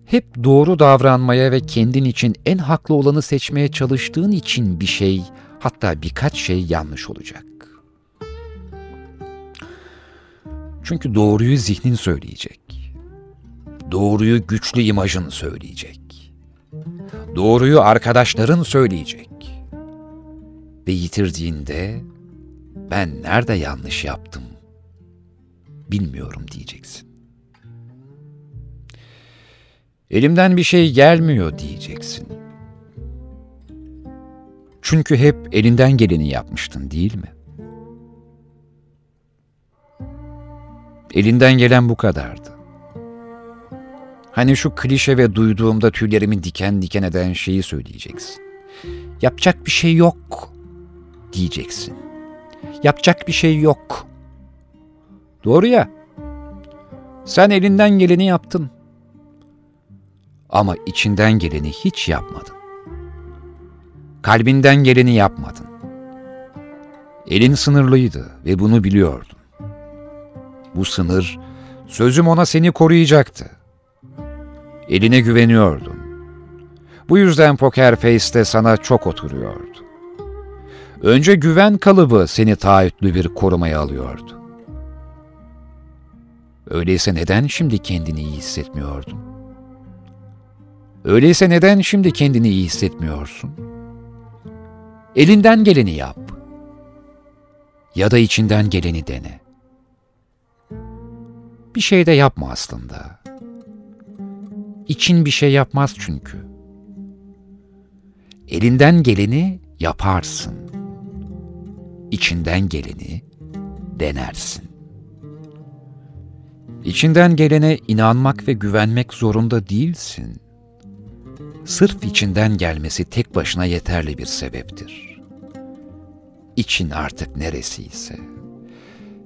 hep doğru davranmaya ve kendin için en haklı olanı seçmeye çalıştığın için bir şey, hatta birkaç şey yanlış olacak. Çünkü doğruyu zihnin söyleyecek. Doğruyu güçlü imajın söyleyecek. Doğruyu arkadaşların söyleyecek. Ve yitirdiğinde ben nerede yanlış yaptım bilmiyorum diyeceksin. Elimden bir şey gelmiyor diyeceksin. Çünkü hep elinden geleni yapmıştın değil mi? Elinden gelen bu kadardı. Hani şu klişe ve duyduğumda tüylerimin diken diken eden şeyi söyleyeceksin. Yapacak bir şey yok diyeceksin. Yapacak bir şey yok. Doğru ya. Sen elinden geleni yaptın. Ama içinden geleni hiç yapmadın. Kalbinden geleni yapmadın. Elin sınırlıydı ve bunu biliyordun. Bu sınır, sözüm ona seni koruyacaktı. Eline güveniyordun. Bu yüzden Poker Face'te sana çok oturuyordu. Önce güven kalıbı seni taahhütlü bir korumaya alıyordu. Öyleyse neden şimdi kendini iyi hissetmiyordun? Öyleyse neden şimdi kendini iyi hissetmiyorsun? Elinden geleni yap. Ya da içinden geleni dene. Bir şey de yapma aslında. İçin bir şey yapmaz çünkü. Elinden geleni yaparsın. içinden geleni denersin. İçinden gelene inanmak ve güvenmek zorunda değilsin. Sırf içinden gelmesi tek başına yeterli bir sebeptir. İçin artık neresiyse.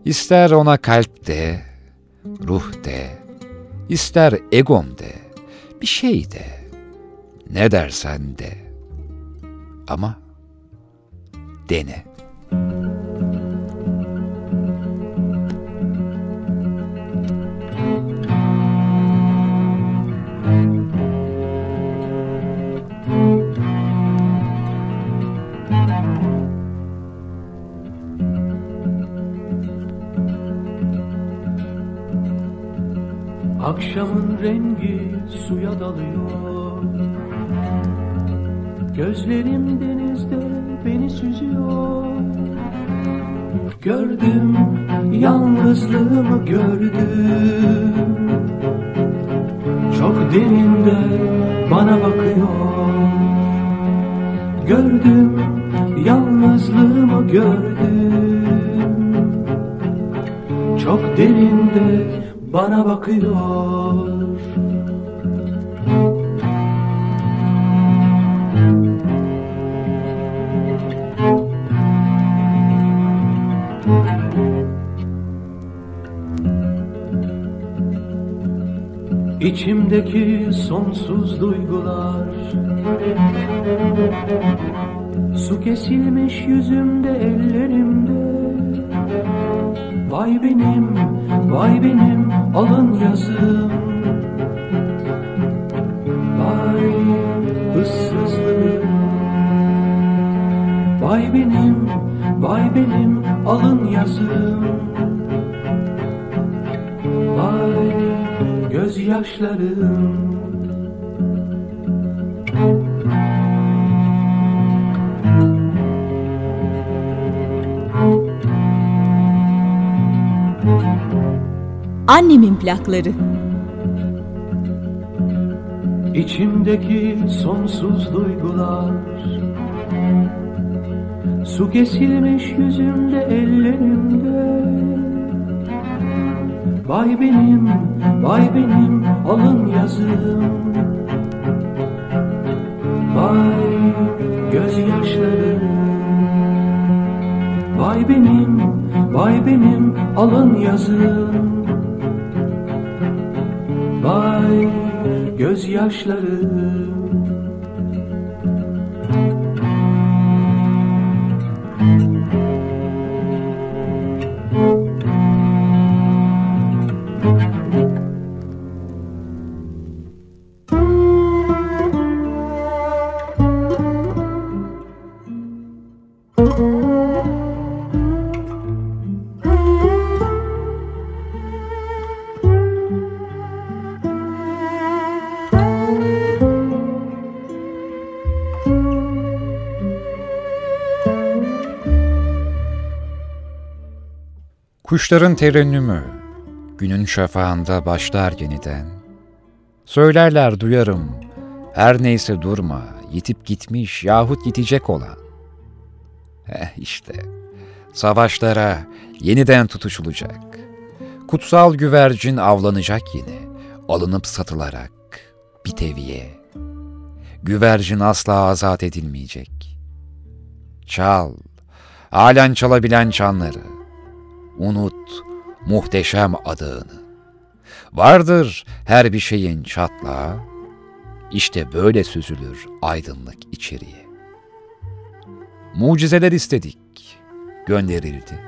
İster ona kalp de, ruh de, ister egom de, bir şey de, ne dersen de. Ama dene. Akşamın rengi suya dalıyor. Gözlerim denizde beni süzüyor. Gördüm yalnızlığımı gördüm. Çok derinde bana bakıyor. Gördüm yalnızlığımı gördüm. Çok derinde bana bakıyor. İçimdeki sonsuz duygular Su kesilmiş yüzümde ellerimde Vay benim, vay benim alın yazım. Vay ıssızlığım Vay benim, vay benim alın yazım. Vay gözyaşlarım Annemin plakları. İçimdeki sonsuz duygular. Su kesilmiş yüzümde ellerimde. Vay benim, vay benim alın yazım Vay gözyaşlarım. Vay benim, vay benim alın yazım gözyaşlarım Kuşların terennümü, günün şafağında başlar yeniden. Söylerler duyarım, her neyse durma, yitip gitmiş yahut yitecek olan. Eh işte, savaşlara yeniden tutuşulacak. Kutsal güvercin avlanacak yine, alınıp satılarak, bir teviye. Güvercin asla azat edilmeyecek. Çal, halen çalabilen çanları, unut muhteşem adığını. Vardır her bir şeyin çatlağı, işte böyle süzülür aydınlık içeriye. Mucizeler istedik, gönderildi.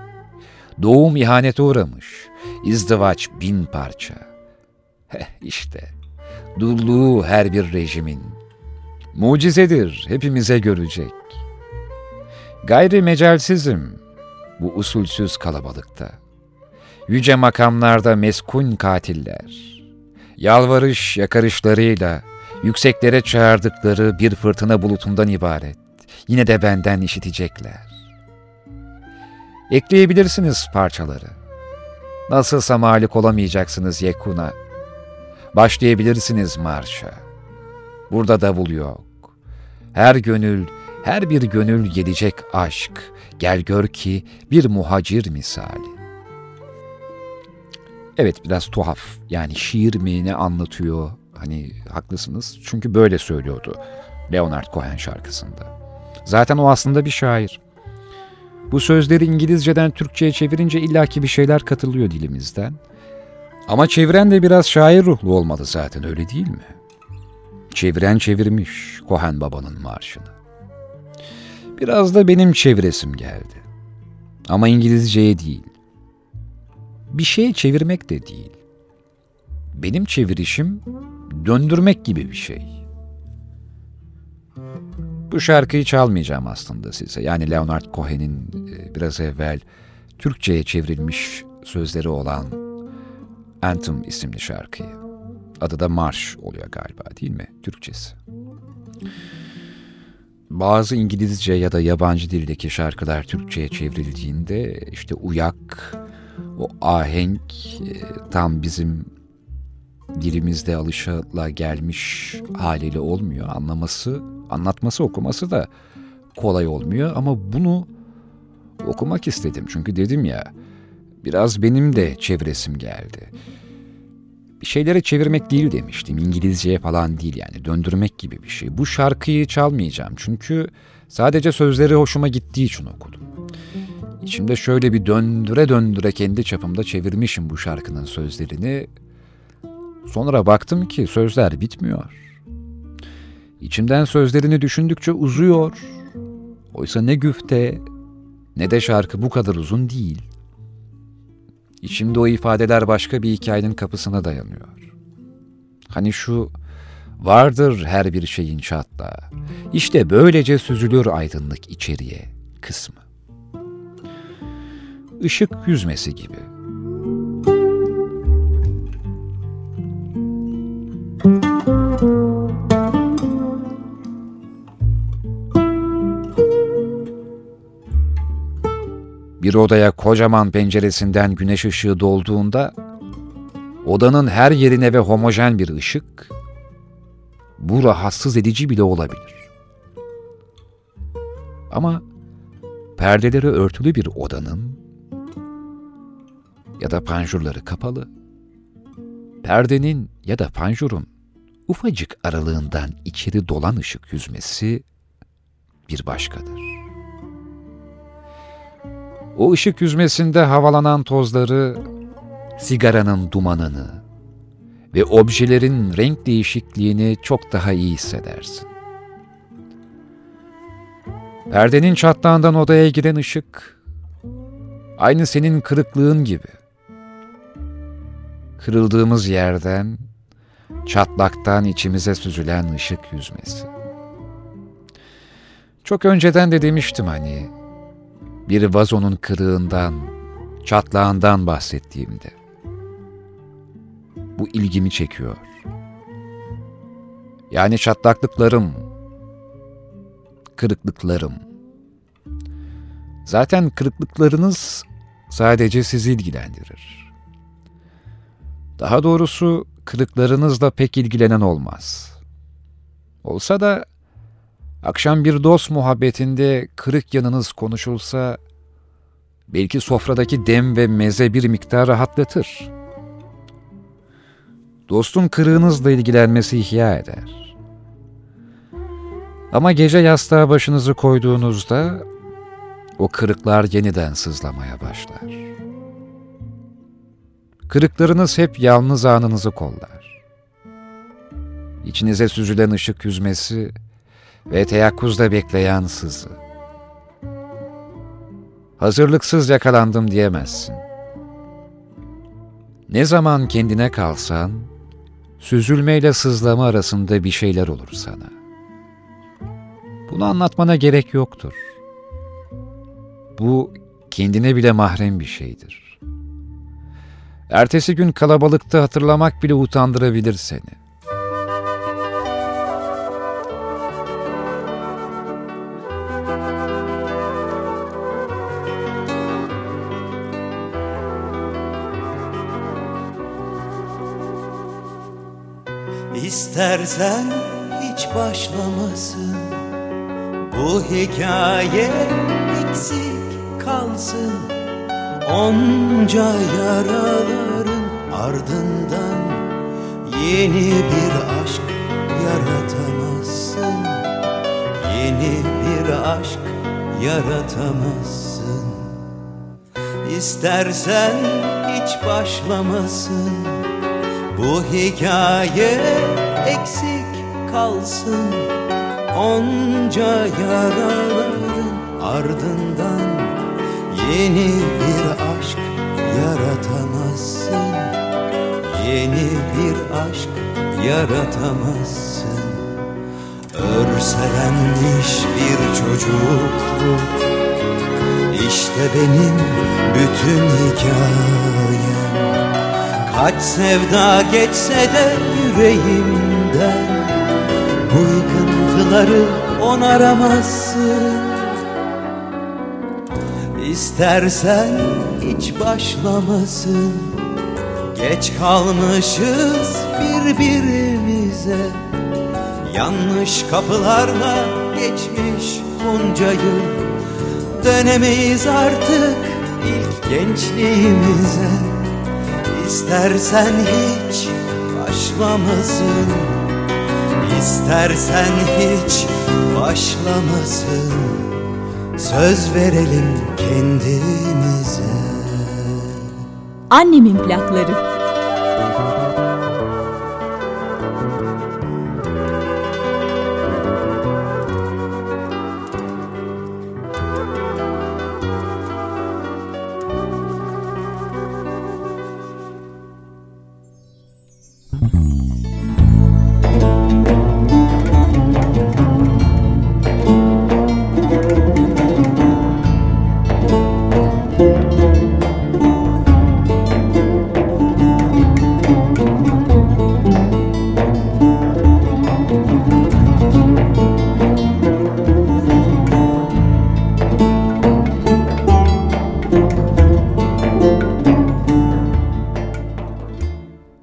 Doğum ihanete uğramış, izdivaç bin parça. Heh işte, dulluğu her bir rejimin. Mucizedir hepimize görecek. Gayri mecalsizim, bu usulsüz kalabalıkta. Yüce makamlarda meskun katiller, yalvarış yakarışlarıyla yükseklere çağırdıkları bir fırtına bulutundan ibaret. Yine de benden işitecekler. Ekleyebilirsiniz parçaları. Nasılsa malik olamayacaksınız Yekun'a. Başlayabilirsiniz marşa. Burada davul yok. Her gönül Her bir gönül gelecek aşk, gel gör ki bir muhacir misali. Evet biraz tuhaf. Yani şiir mi ne anlatıyor? Hani haklısınız. Çünkü böyle söylüyordu Leonard Cohen şarkısında. Zaten o aslında bir şair. Bu sözleri İngilizceden Türkçe'ye çevirince illaki bir şeyler katılıyor dilimizden. Ama çeviren de biraz şair ruhlu olmalı zaten öyle değil mi? Çeviren çevirmiş Cohen babanın marşını. Biraz da benim çeviresim geldi. Ama İngilizceye değil. Bir şeye çevirmek de değil. Benim çevirişim döndürmek gibi bir şey. Bu şarkıyı çalmayacağım aslında size. Yani Leonard Cohen'in e, biraz evvel Türkçe'ye çevrilmiş sözleri olan Anthem isimli şarkıyı. Adı da Marş oluyor galiba değil mi? Türkçesi. Bazı İngilizce ya da yabancı dildeki şarkılar Türkçe'ye çevrildiğinde işte uyak, o ahenk e, tam bizim dilimizde alışala gelmiş haliyle olmuyor. Anlaması, anlatması, okuması da kolay olmuyor ama bunu okumak istedim. Çünkü dedim ya biraz benim de çevresim geldi. Bir şeylere çevirmek değil demiştim. İngilizceye falan değil yani döndürmek gibi bir şey. Bu şarkıyı çalmayacağım çünkü sadece sözleri hoşuma gittiği için okudum. İçimde şöyle bir döndüre döndüre kendi çapımda çevirmişim bu şarkının sözlerini. Sonra baktım ki sözler bitmiyor. İçimden sözlerini düşündükçe uzuyor. Oysa ne güfte ne de şarkı bu kadar uzun değil. İçimde o ifadeler başka bir hikayenin kapısına dayanıyor. Hani şu vardır her bir şeyin çatla. İşte böylece süzülür aydınlık içeriye kısmı. Işık yüzmesi gibi. Bir odaya kocaman penceresinden güneş ışığı dolduğunda odanın her yerine ve homojen bir ışık bu rahatsız edici bile olabilir. Ama perdeleri örtülü bir odanın ya da panjurları kapalı, perdenin ya da panjurun ufacık aralığından içeri dolan ışık yüzmesi bir başkadır. O ışık yüzmesinde havalanan tozları, sigaranın dumanını ve objelerin renk değişikliğini çok daha iyi hissedersin. Perdenin çatlağından odaya giren ışık, aynı senin kırıklığın gibi. Kırıldığımız yerden, çatlaktan içimize süzülen ışık yüzmesi. Çok önceden de demiştim hani, bir vazonun kırığından, çatlağından bahsettiğimde. Bu ilgimi çekiyor. Yani çatlaklıklarım, kırıklıklarım. Zaten kırıklıklarınız sadece sizi ilgilendirir. Daha doğrusu kırıklarınızla pek ilgilenen olmaz. Olsa da Akşam bir dost muhabbetinde kırık yanınız konuşulsa, belki sofradaki dem ve meze bir miktar rahatlatır. Dostun kırığınızla ilgilenmesi ihya eder. Ama gece yastığa başınızı koyduğunuzda, o kırıklar yeniden sızlamaya başlar. Kırıklarınız hep yalnız anınızı kollar. İçinize süzülen ışık yüzmesi, ve teyakkuzda bekleyen sızı. Hazırlıksız yakalandım diyemezsin. Ne zaman kendine kalsan, süzülmeyle sızlama arasında bir şeyler olur sana. Bunu anlatmana gerek yoktur. Bu kendine bile mahrem bir şeydir. Ertesi gün kalabalıkta hatırlamak bile utandırabilir seni. İstersen hiç başlamasın. Bu hikaye eksik kalsın. Onca yaraların ardından Yeni bir aşk yaratamazsın. Yeni bir aşk yaratamazsın. İstersen hiç başlamasın Bu hikaye eksik kalsın Onca yaraların ardından Yeni bir aşk yaratamazsın. Yeni bir aşk yaratamazsın. Örselenmiş bir çocukluk İşte benim bütün hikayem Kaç sevda geçse de yüreğimden Bu yıkıntıları onaramazsın. İstersen hiç başlamasın. Geç kalmışız birbirimize. Yanlış kapılarla geçmiş bunca yıl Dönemeyiz artık ilk gençliğimize İstersen hiç başlamasın. İstersen hiç başlamasın. Söz verelim kendimize. Annemin plakları.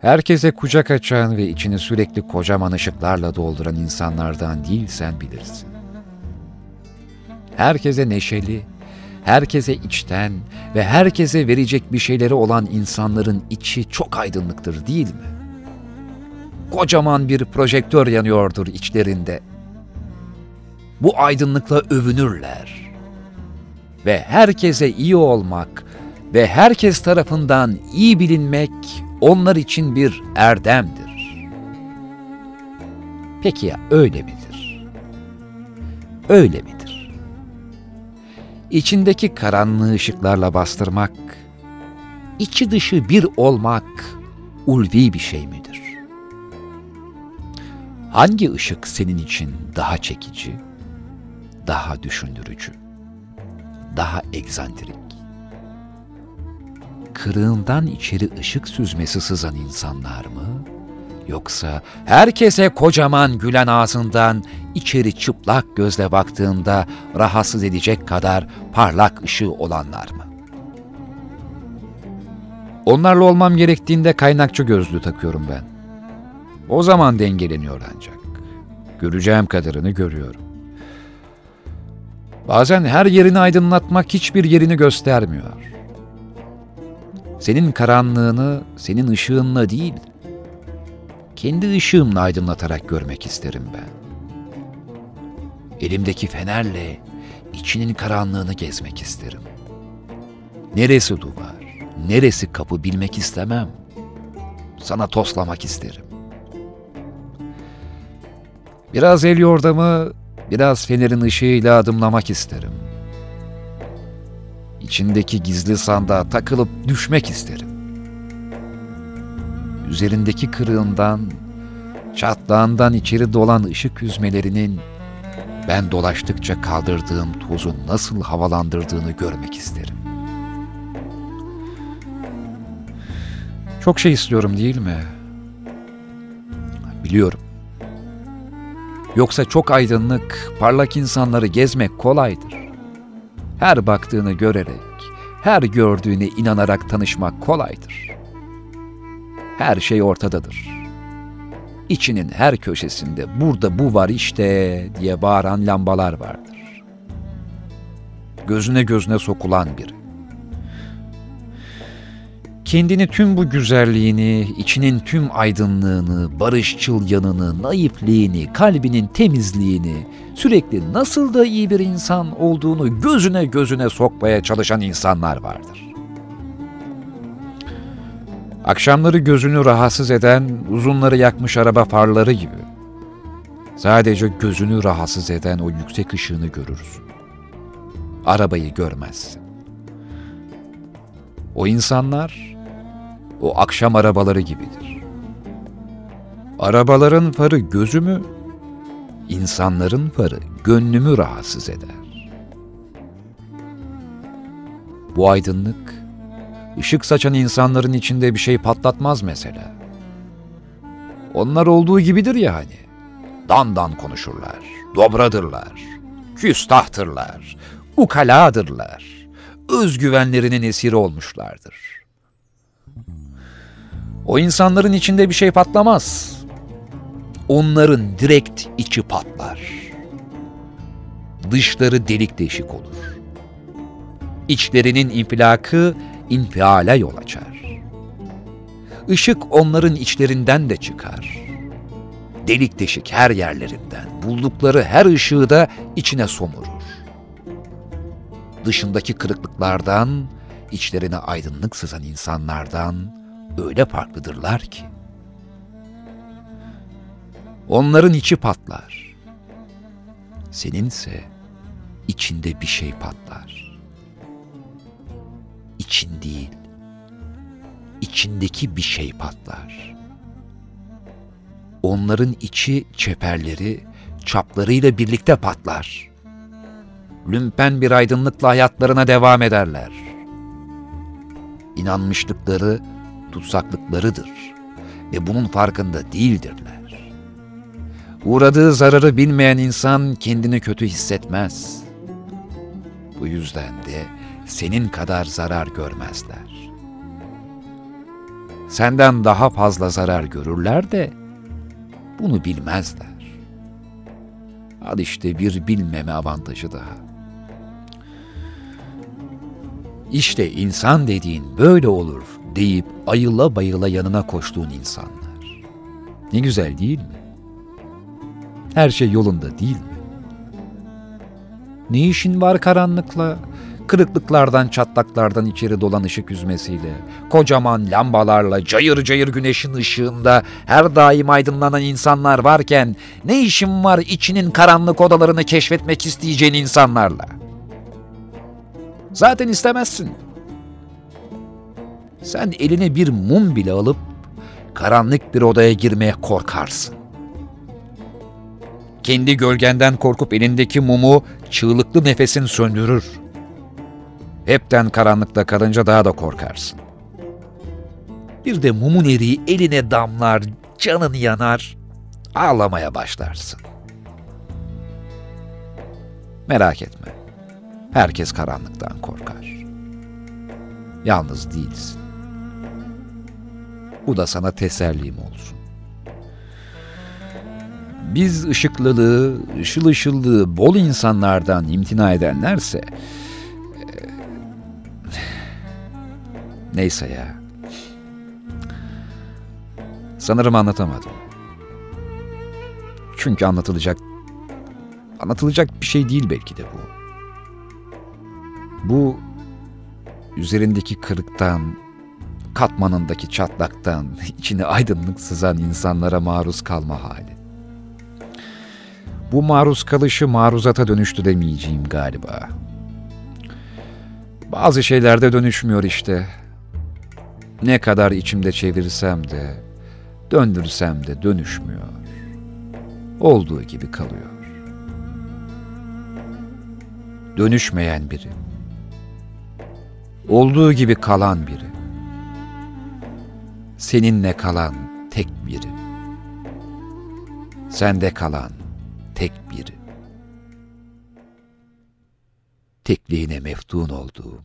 Herkese kucak açan ve içini sürekli kocaman ışıklarla dolduran insanlardan değilsen bilirsin. Herkese neşeli, herkese içten ve herkese verecek bir şeyleri olan insanların içi çok aydınlıktır değil mi? Kocaman bir projektör yanıyordur içlerinde. Bu aydınlıkla övünürler. Ve herkese iyi olmak ve herkes tarafından iyi bilinmek onlar için bir erdemdir. Peki ya öyle midir? Öyle midir? İçindeki karanlığı ışıklarla bastırmak, içi dışı bir olmak ulvi bir şey midir? Hangi ışık senin için daha çekici, daha düşündürücü, daha egzantrik? Kırığından içeri ışık süzmesi sızan insanlar mı? Yoksa herkese kocaman gülen ağzından içeri çıplak gözle baktığında rahatsız edecek kadar parlak ışığı olanlar mı? Onlarla olmam gerektiğinde kaynakçı gözlüğü takıyorum ben. O zaman dengeleniyor ancak. Göreceğim kadarını görüyorum. Bazen her yerini aydınlatmak hiçbir yerini göstermiyor. Senin karanlığını senin ışığınla değil, kendi ışığımla aydınlatarak görmek isterim ben. Elimdeki fenerle içinin karanlığını gezmek isterim. Neresi duvar, neresi kapı bilmek istemem. Sana toslamak isterim. Biraz el yordamı, biraz fenerin ışığıyla adımlamak isterim.'' İçindeki gizli sandığa takılıp düşmek isterim. Üzerindeki kırığından, çatlağından içeri dolan ışık hüzmelerinin ben dolaştıkça kaldırdığım tozu nasıl havalandırdığını görmek isterim. Çok şey istiyorum değil mi? Biliyorum. Yoksa çok aydınlık, parlak insanları gezmek kolaydır her baktığını görerek, her gördüğüne inanarak tanışmak kolaydır. Her şey ortadadır. İçinin her köşesinde burada bu var işte diye bağıran lambalar vardır. Gözüne gözüne sokulan biri Kendini tüm bu güzelliğini, içinin tüm aydınlığını, barışçıl yanını, naifliğini, kalbinin temizliğini, sürekli nasıl da iyi bir insan olduğunu gözüne gözüne sokmaya çalışan insanlar vardır. Akşamları gözünü rahatsız eden, uzunları yakmış araba farları gibi. Sadece gözünü rahatsız eden o yüksek ışığını görürsün. Arabayı görmezsin. O insanlar, o akşam arabaları gibidir. Arabaların farı gözümü, insanların farı gönlümü rahatsız eder. Bu aydınlık, ışık saçan insanların içinde bir şey patlatmaz mesela. Onlar olduğu gibidir ya hani. Dandan konuşurlar, dobradırlar, küstahtırlar, ukaladırlar, özgüvenlerinin esiri olmuşlardır. O insanların içinde bir şey patlamaz. Onların direkt içi patlar. Dışları delik deşik olur. İçlerinin infilakı infiale yol açar. Işık onların içlerinden de çıkar. Delik deşik her yerlerinden, buldukları her ışığı da içine somurur. Dışındaki kırıklıklardan, içlerine aydınlık sızan insanlardan öyle farklıdırlar ki. Onların içi patlar. Seninse içinde bir şey patlar. İçin değil, içindeki bir şey patlar. Onların içi çeperleri, çaplarıyla birlikte patlar. Lümpen bir aydınlıkla hayatlarına devam ederler. İnanmışlıkları, tutsaklıklarıdır ve bunun farkında değildirler. Uğradığı zararı bilmeyen insan kendini kötü hissetmez. Bu yüzden de senin kadar zarar görmezler. Senden daha fazla zarar görürler de bunu bilmezler. Al işte bir bilmeme avantajı daha. İşte insan dediğin böyle olur deyip ayıla bayıla yanına koştuğun insanlar. Ne güzel değil mi? Her şey yolunda değil mi? Ne işin var karanlıkla? Kırıklıklardan, çatlaklardan içeri dolan ışık yüzmesiyle, kocaman lambalarla, cayır cayır güneşin ışığında her daim aydınlanan insanlar varken ne işin var içinin karanlık odalarını keşfetmek isteyeceğin insanlarla? Zaten istemezsin. Sen eline bir mum bile alıp karanlık bir odaya girmeye korkarsın. Kendi gölgenden korkup elindeki mumu çığlıklı nefesin söndürür. Hepten karanlıkta kalınca daha da korkarsın. Bir de mumun eriği eline damlar, canın yanar, ağlamaya başlarsın. Merak etme. Herkes karanlıktan korkar. Yalnız değilsin. Bu da sana tesellim olsun. Biz ışıklılığı, ışıl ışıllığı bol insanlardan imtina edenlerse... E, neyse ya. Sanırım anlatamadım. Çünkü anlatılacak anlatılacak bir şey değil belki de bu. Bu üzerindeki kırıktan, katmanındaki çatlaktan, içine aydınlık sızan insanlara maruz kalma hali. Bu maruz kalışı maruzata dönüştü demeyeceğim galiba. Bazı şeylerde dönüşmüyor işte. Ne kadar içimde çevirsem de, döndürsem de dönüşmüyor. Olduğu gibi kalıyor. Dönüşmeyen biri. Olduğu gibi kalan biri. Seninle kalan tek biri. Sende kalan tek biri. Tekliğine meftun olduğum.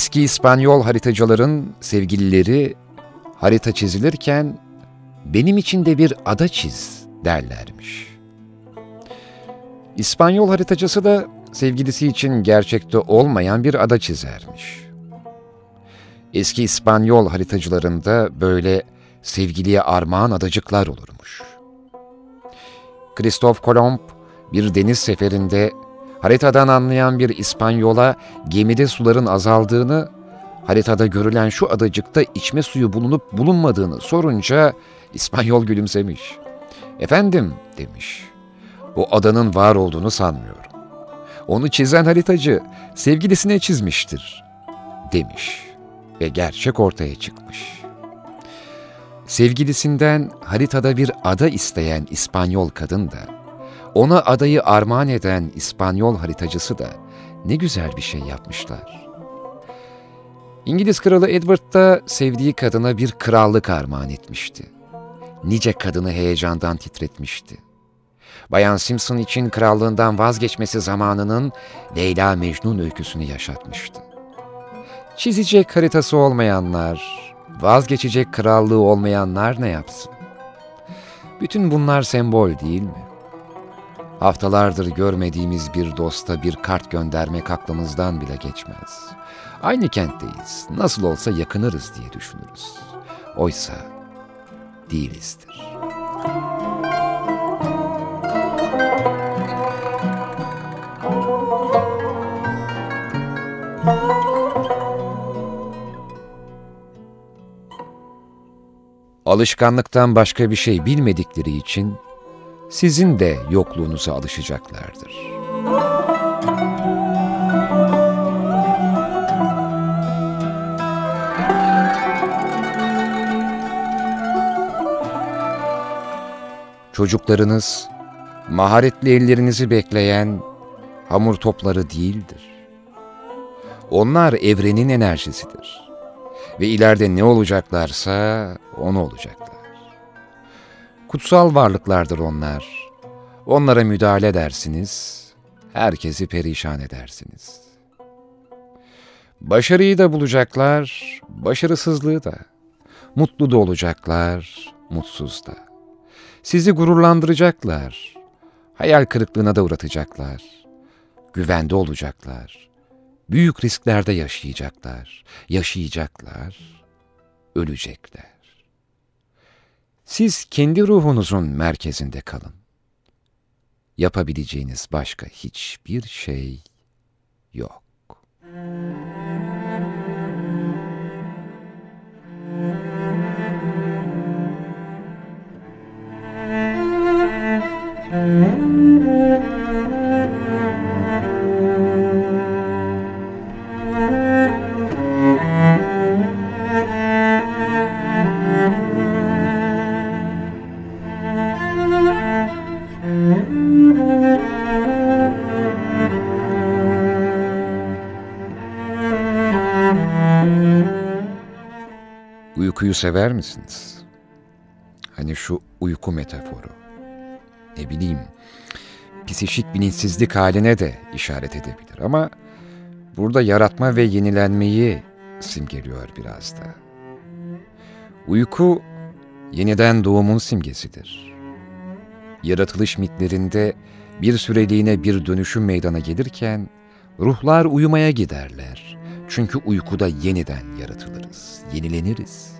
Eski İspanyol haritacıların sevgilileri harita çizilirken benim için de bir ada çiz derlermiş. İspanyol haritacısı da sevgilisi için gerçekte olmayan bir ada çizermiş. Eski İspanyol haritacılarında böyle sevgiliye armağan adacıklar olurmuş. Kristof Kolomb bir deniz seferinde haritadan anlayan bir İspanyola gemide suların azaldığını, haritada görülen şu adacıkta içme suyu bulunup bulunmadığını sorunca İspanyol gülümsemiş. Efendim demiş, bu adanın var olduğunu sanmıyorum. Onu çizen haritacı sevgilisine çizmiştir demiş ve gerçek ortaya çıkmış. Sevgilisinden haritada bir ada isteyen İspanyol kadın da, ona adayı armağan eden İspanyol haritacısı da ne güzel bir şey yapmışlar. İngiliz kralı Edward da sevdiği kadına bir krallık armağan etmişti. Nice kadını heyecandan titretmişti. Bayan Simpson için krallığından vazgeçmesi zamanının Leyla Mecnun öyküsünü yaşatmıştı. Çizecek haritası olmayanlar, vazgeçecek krallığı olmayanlar ne yapsın? Bütün bunlar sembol değil mi? Haftalardır görmediğimiz bir dosta bir kart göndermek aklımızdan bile geçmez. Aynı kentteyiz, nasıl olsa yakınırız diye düşünürüz. Oysa değilizdir. Alışkanlıktan başka bir şey bilmedikleri için sizin de yokluğunuza alışacaklardır. Çocuklarınız, maharetli ellerinizi bekleyen hamur topları değildir. Onlar evrenin enerjisidir. Ve ileride ne olacaklarsa onu olacaklar. Kutsal varlıklardır onlar. Onlara müdahale edersiniz, herkesi perişan edersiniz. Başarıyı da bulacaklar, başarısızlığı da. Mutlu da olacaklar, mutsuz da. Sizi gururlandıracaklar, hayal kırıklığına da uğratacaklar. Güvende olacaklar. Büyük risklerde yaşayacaklar, yaşayacaklar, ölecekler. Siz kendi ruhunuzun merkezinde kalın. Yapabileceğiniz başka hiçbir şey yok. Uykuyu sever misiniz? Hani şu uyku metaforu. Ne bileyim, psişik bilinçsizlik haline de işaret edebilir ama burada yaratma ve yenilenmeyi simgeliyor biraz da. Uyku yeniden doğumun simgesidir. Yaratılış mitlerinde bir süreliğine bir dönüşüm meydana gelirken ruhlar uyumaya giderler. Çünkü uykuda yeniden yaratılırız, yenileniriz.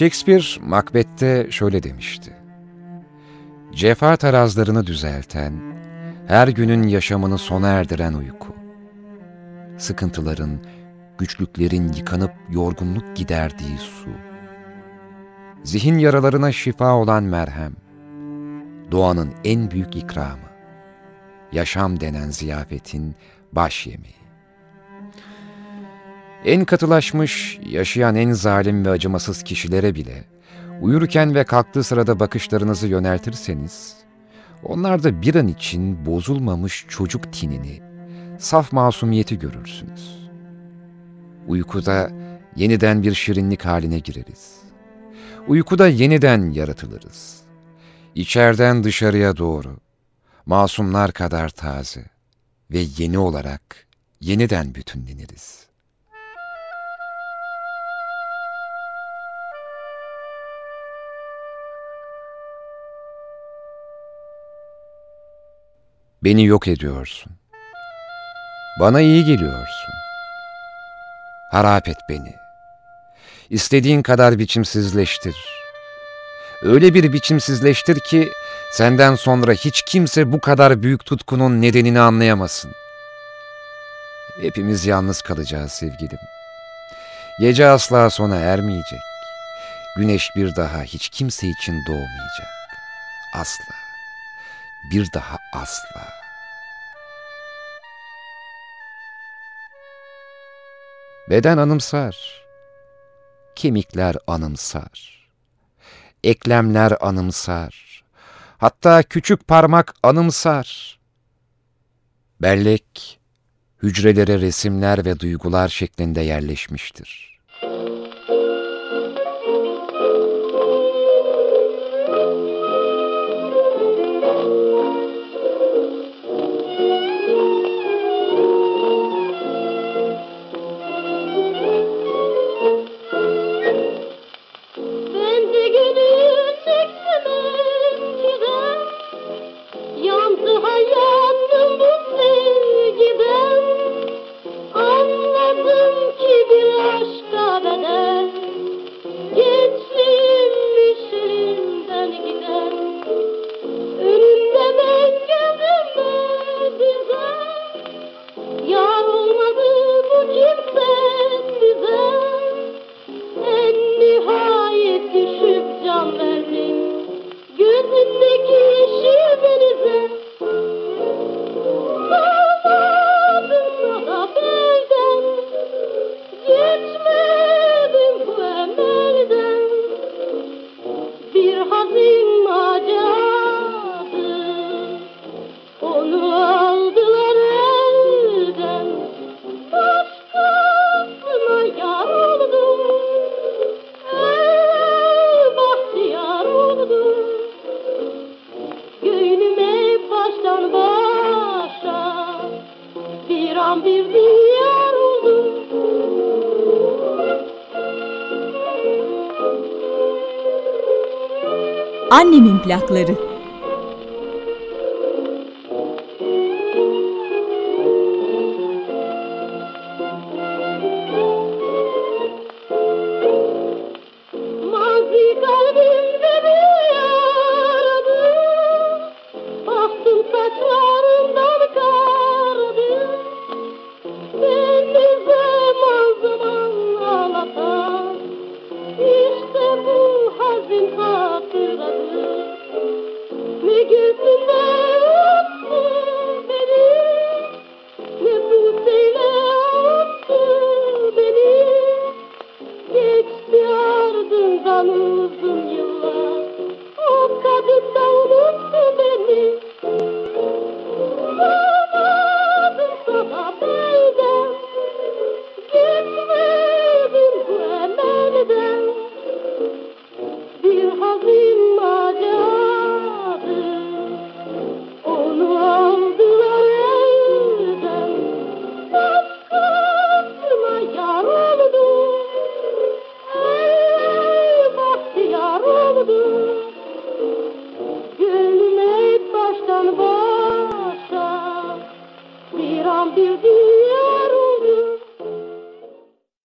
Shakespeare Macbeth'te şöyle demişti. Cefa tarazlarını düzelten, her günün yaşamını sona erdiren uyku. Sıkıntıların, güçlüklerin yıkanıp yorgunluk giderdiği su. Zihin yaralarına şifa olan merhem. Doğanın en büyük ikramı. Yaşam denen ziyafetin baş yemeği. En katılaşmış, yaşayan en zalim ve acımasız kişilere bile uyurken ve kalktığı sırada bakışlarınızı yöneltirseniz, onlarda bir an için bozulmamış çocuk tinini, saf masumiyeti görürsünüz. Uykuda yeniden bir şirinlik haline gireriz. Uykuda yeniden yaratılırız. İçeriden dışarıya doğru, masumlar kadar taze ve yeni olarak yeniden bütünleniriz.'' Beni yok ediyorsun. Bana iyi geliyorsun. Harap et beni. İstediğin kadar biçimsizleştir. Öyle bir biçimsizleştir ki senden sonra hiç kimse bu kadar büyük tutkunun nedenini anlayamasın. Hepimiz yalnız kalacağız sevgilim. Gece asla sona ermeyecek. Güneş bir daha hiç kimse için doğmayacak. Asla bir daha asla. Beden anımsar, kemikler anımsar, eklemler anımsar, hatta küçük parmak anımsar. Bellek, hücrelere resimler ve duygular şeklinde yerleşmiştir. Yeah. Annemin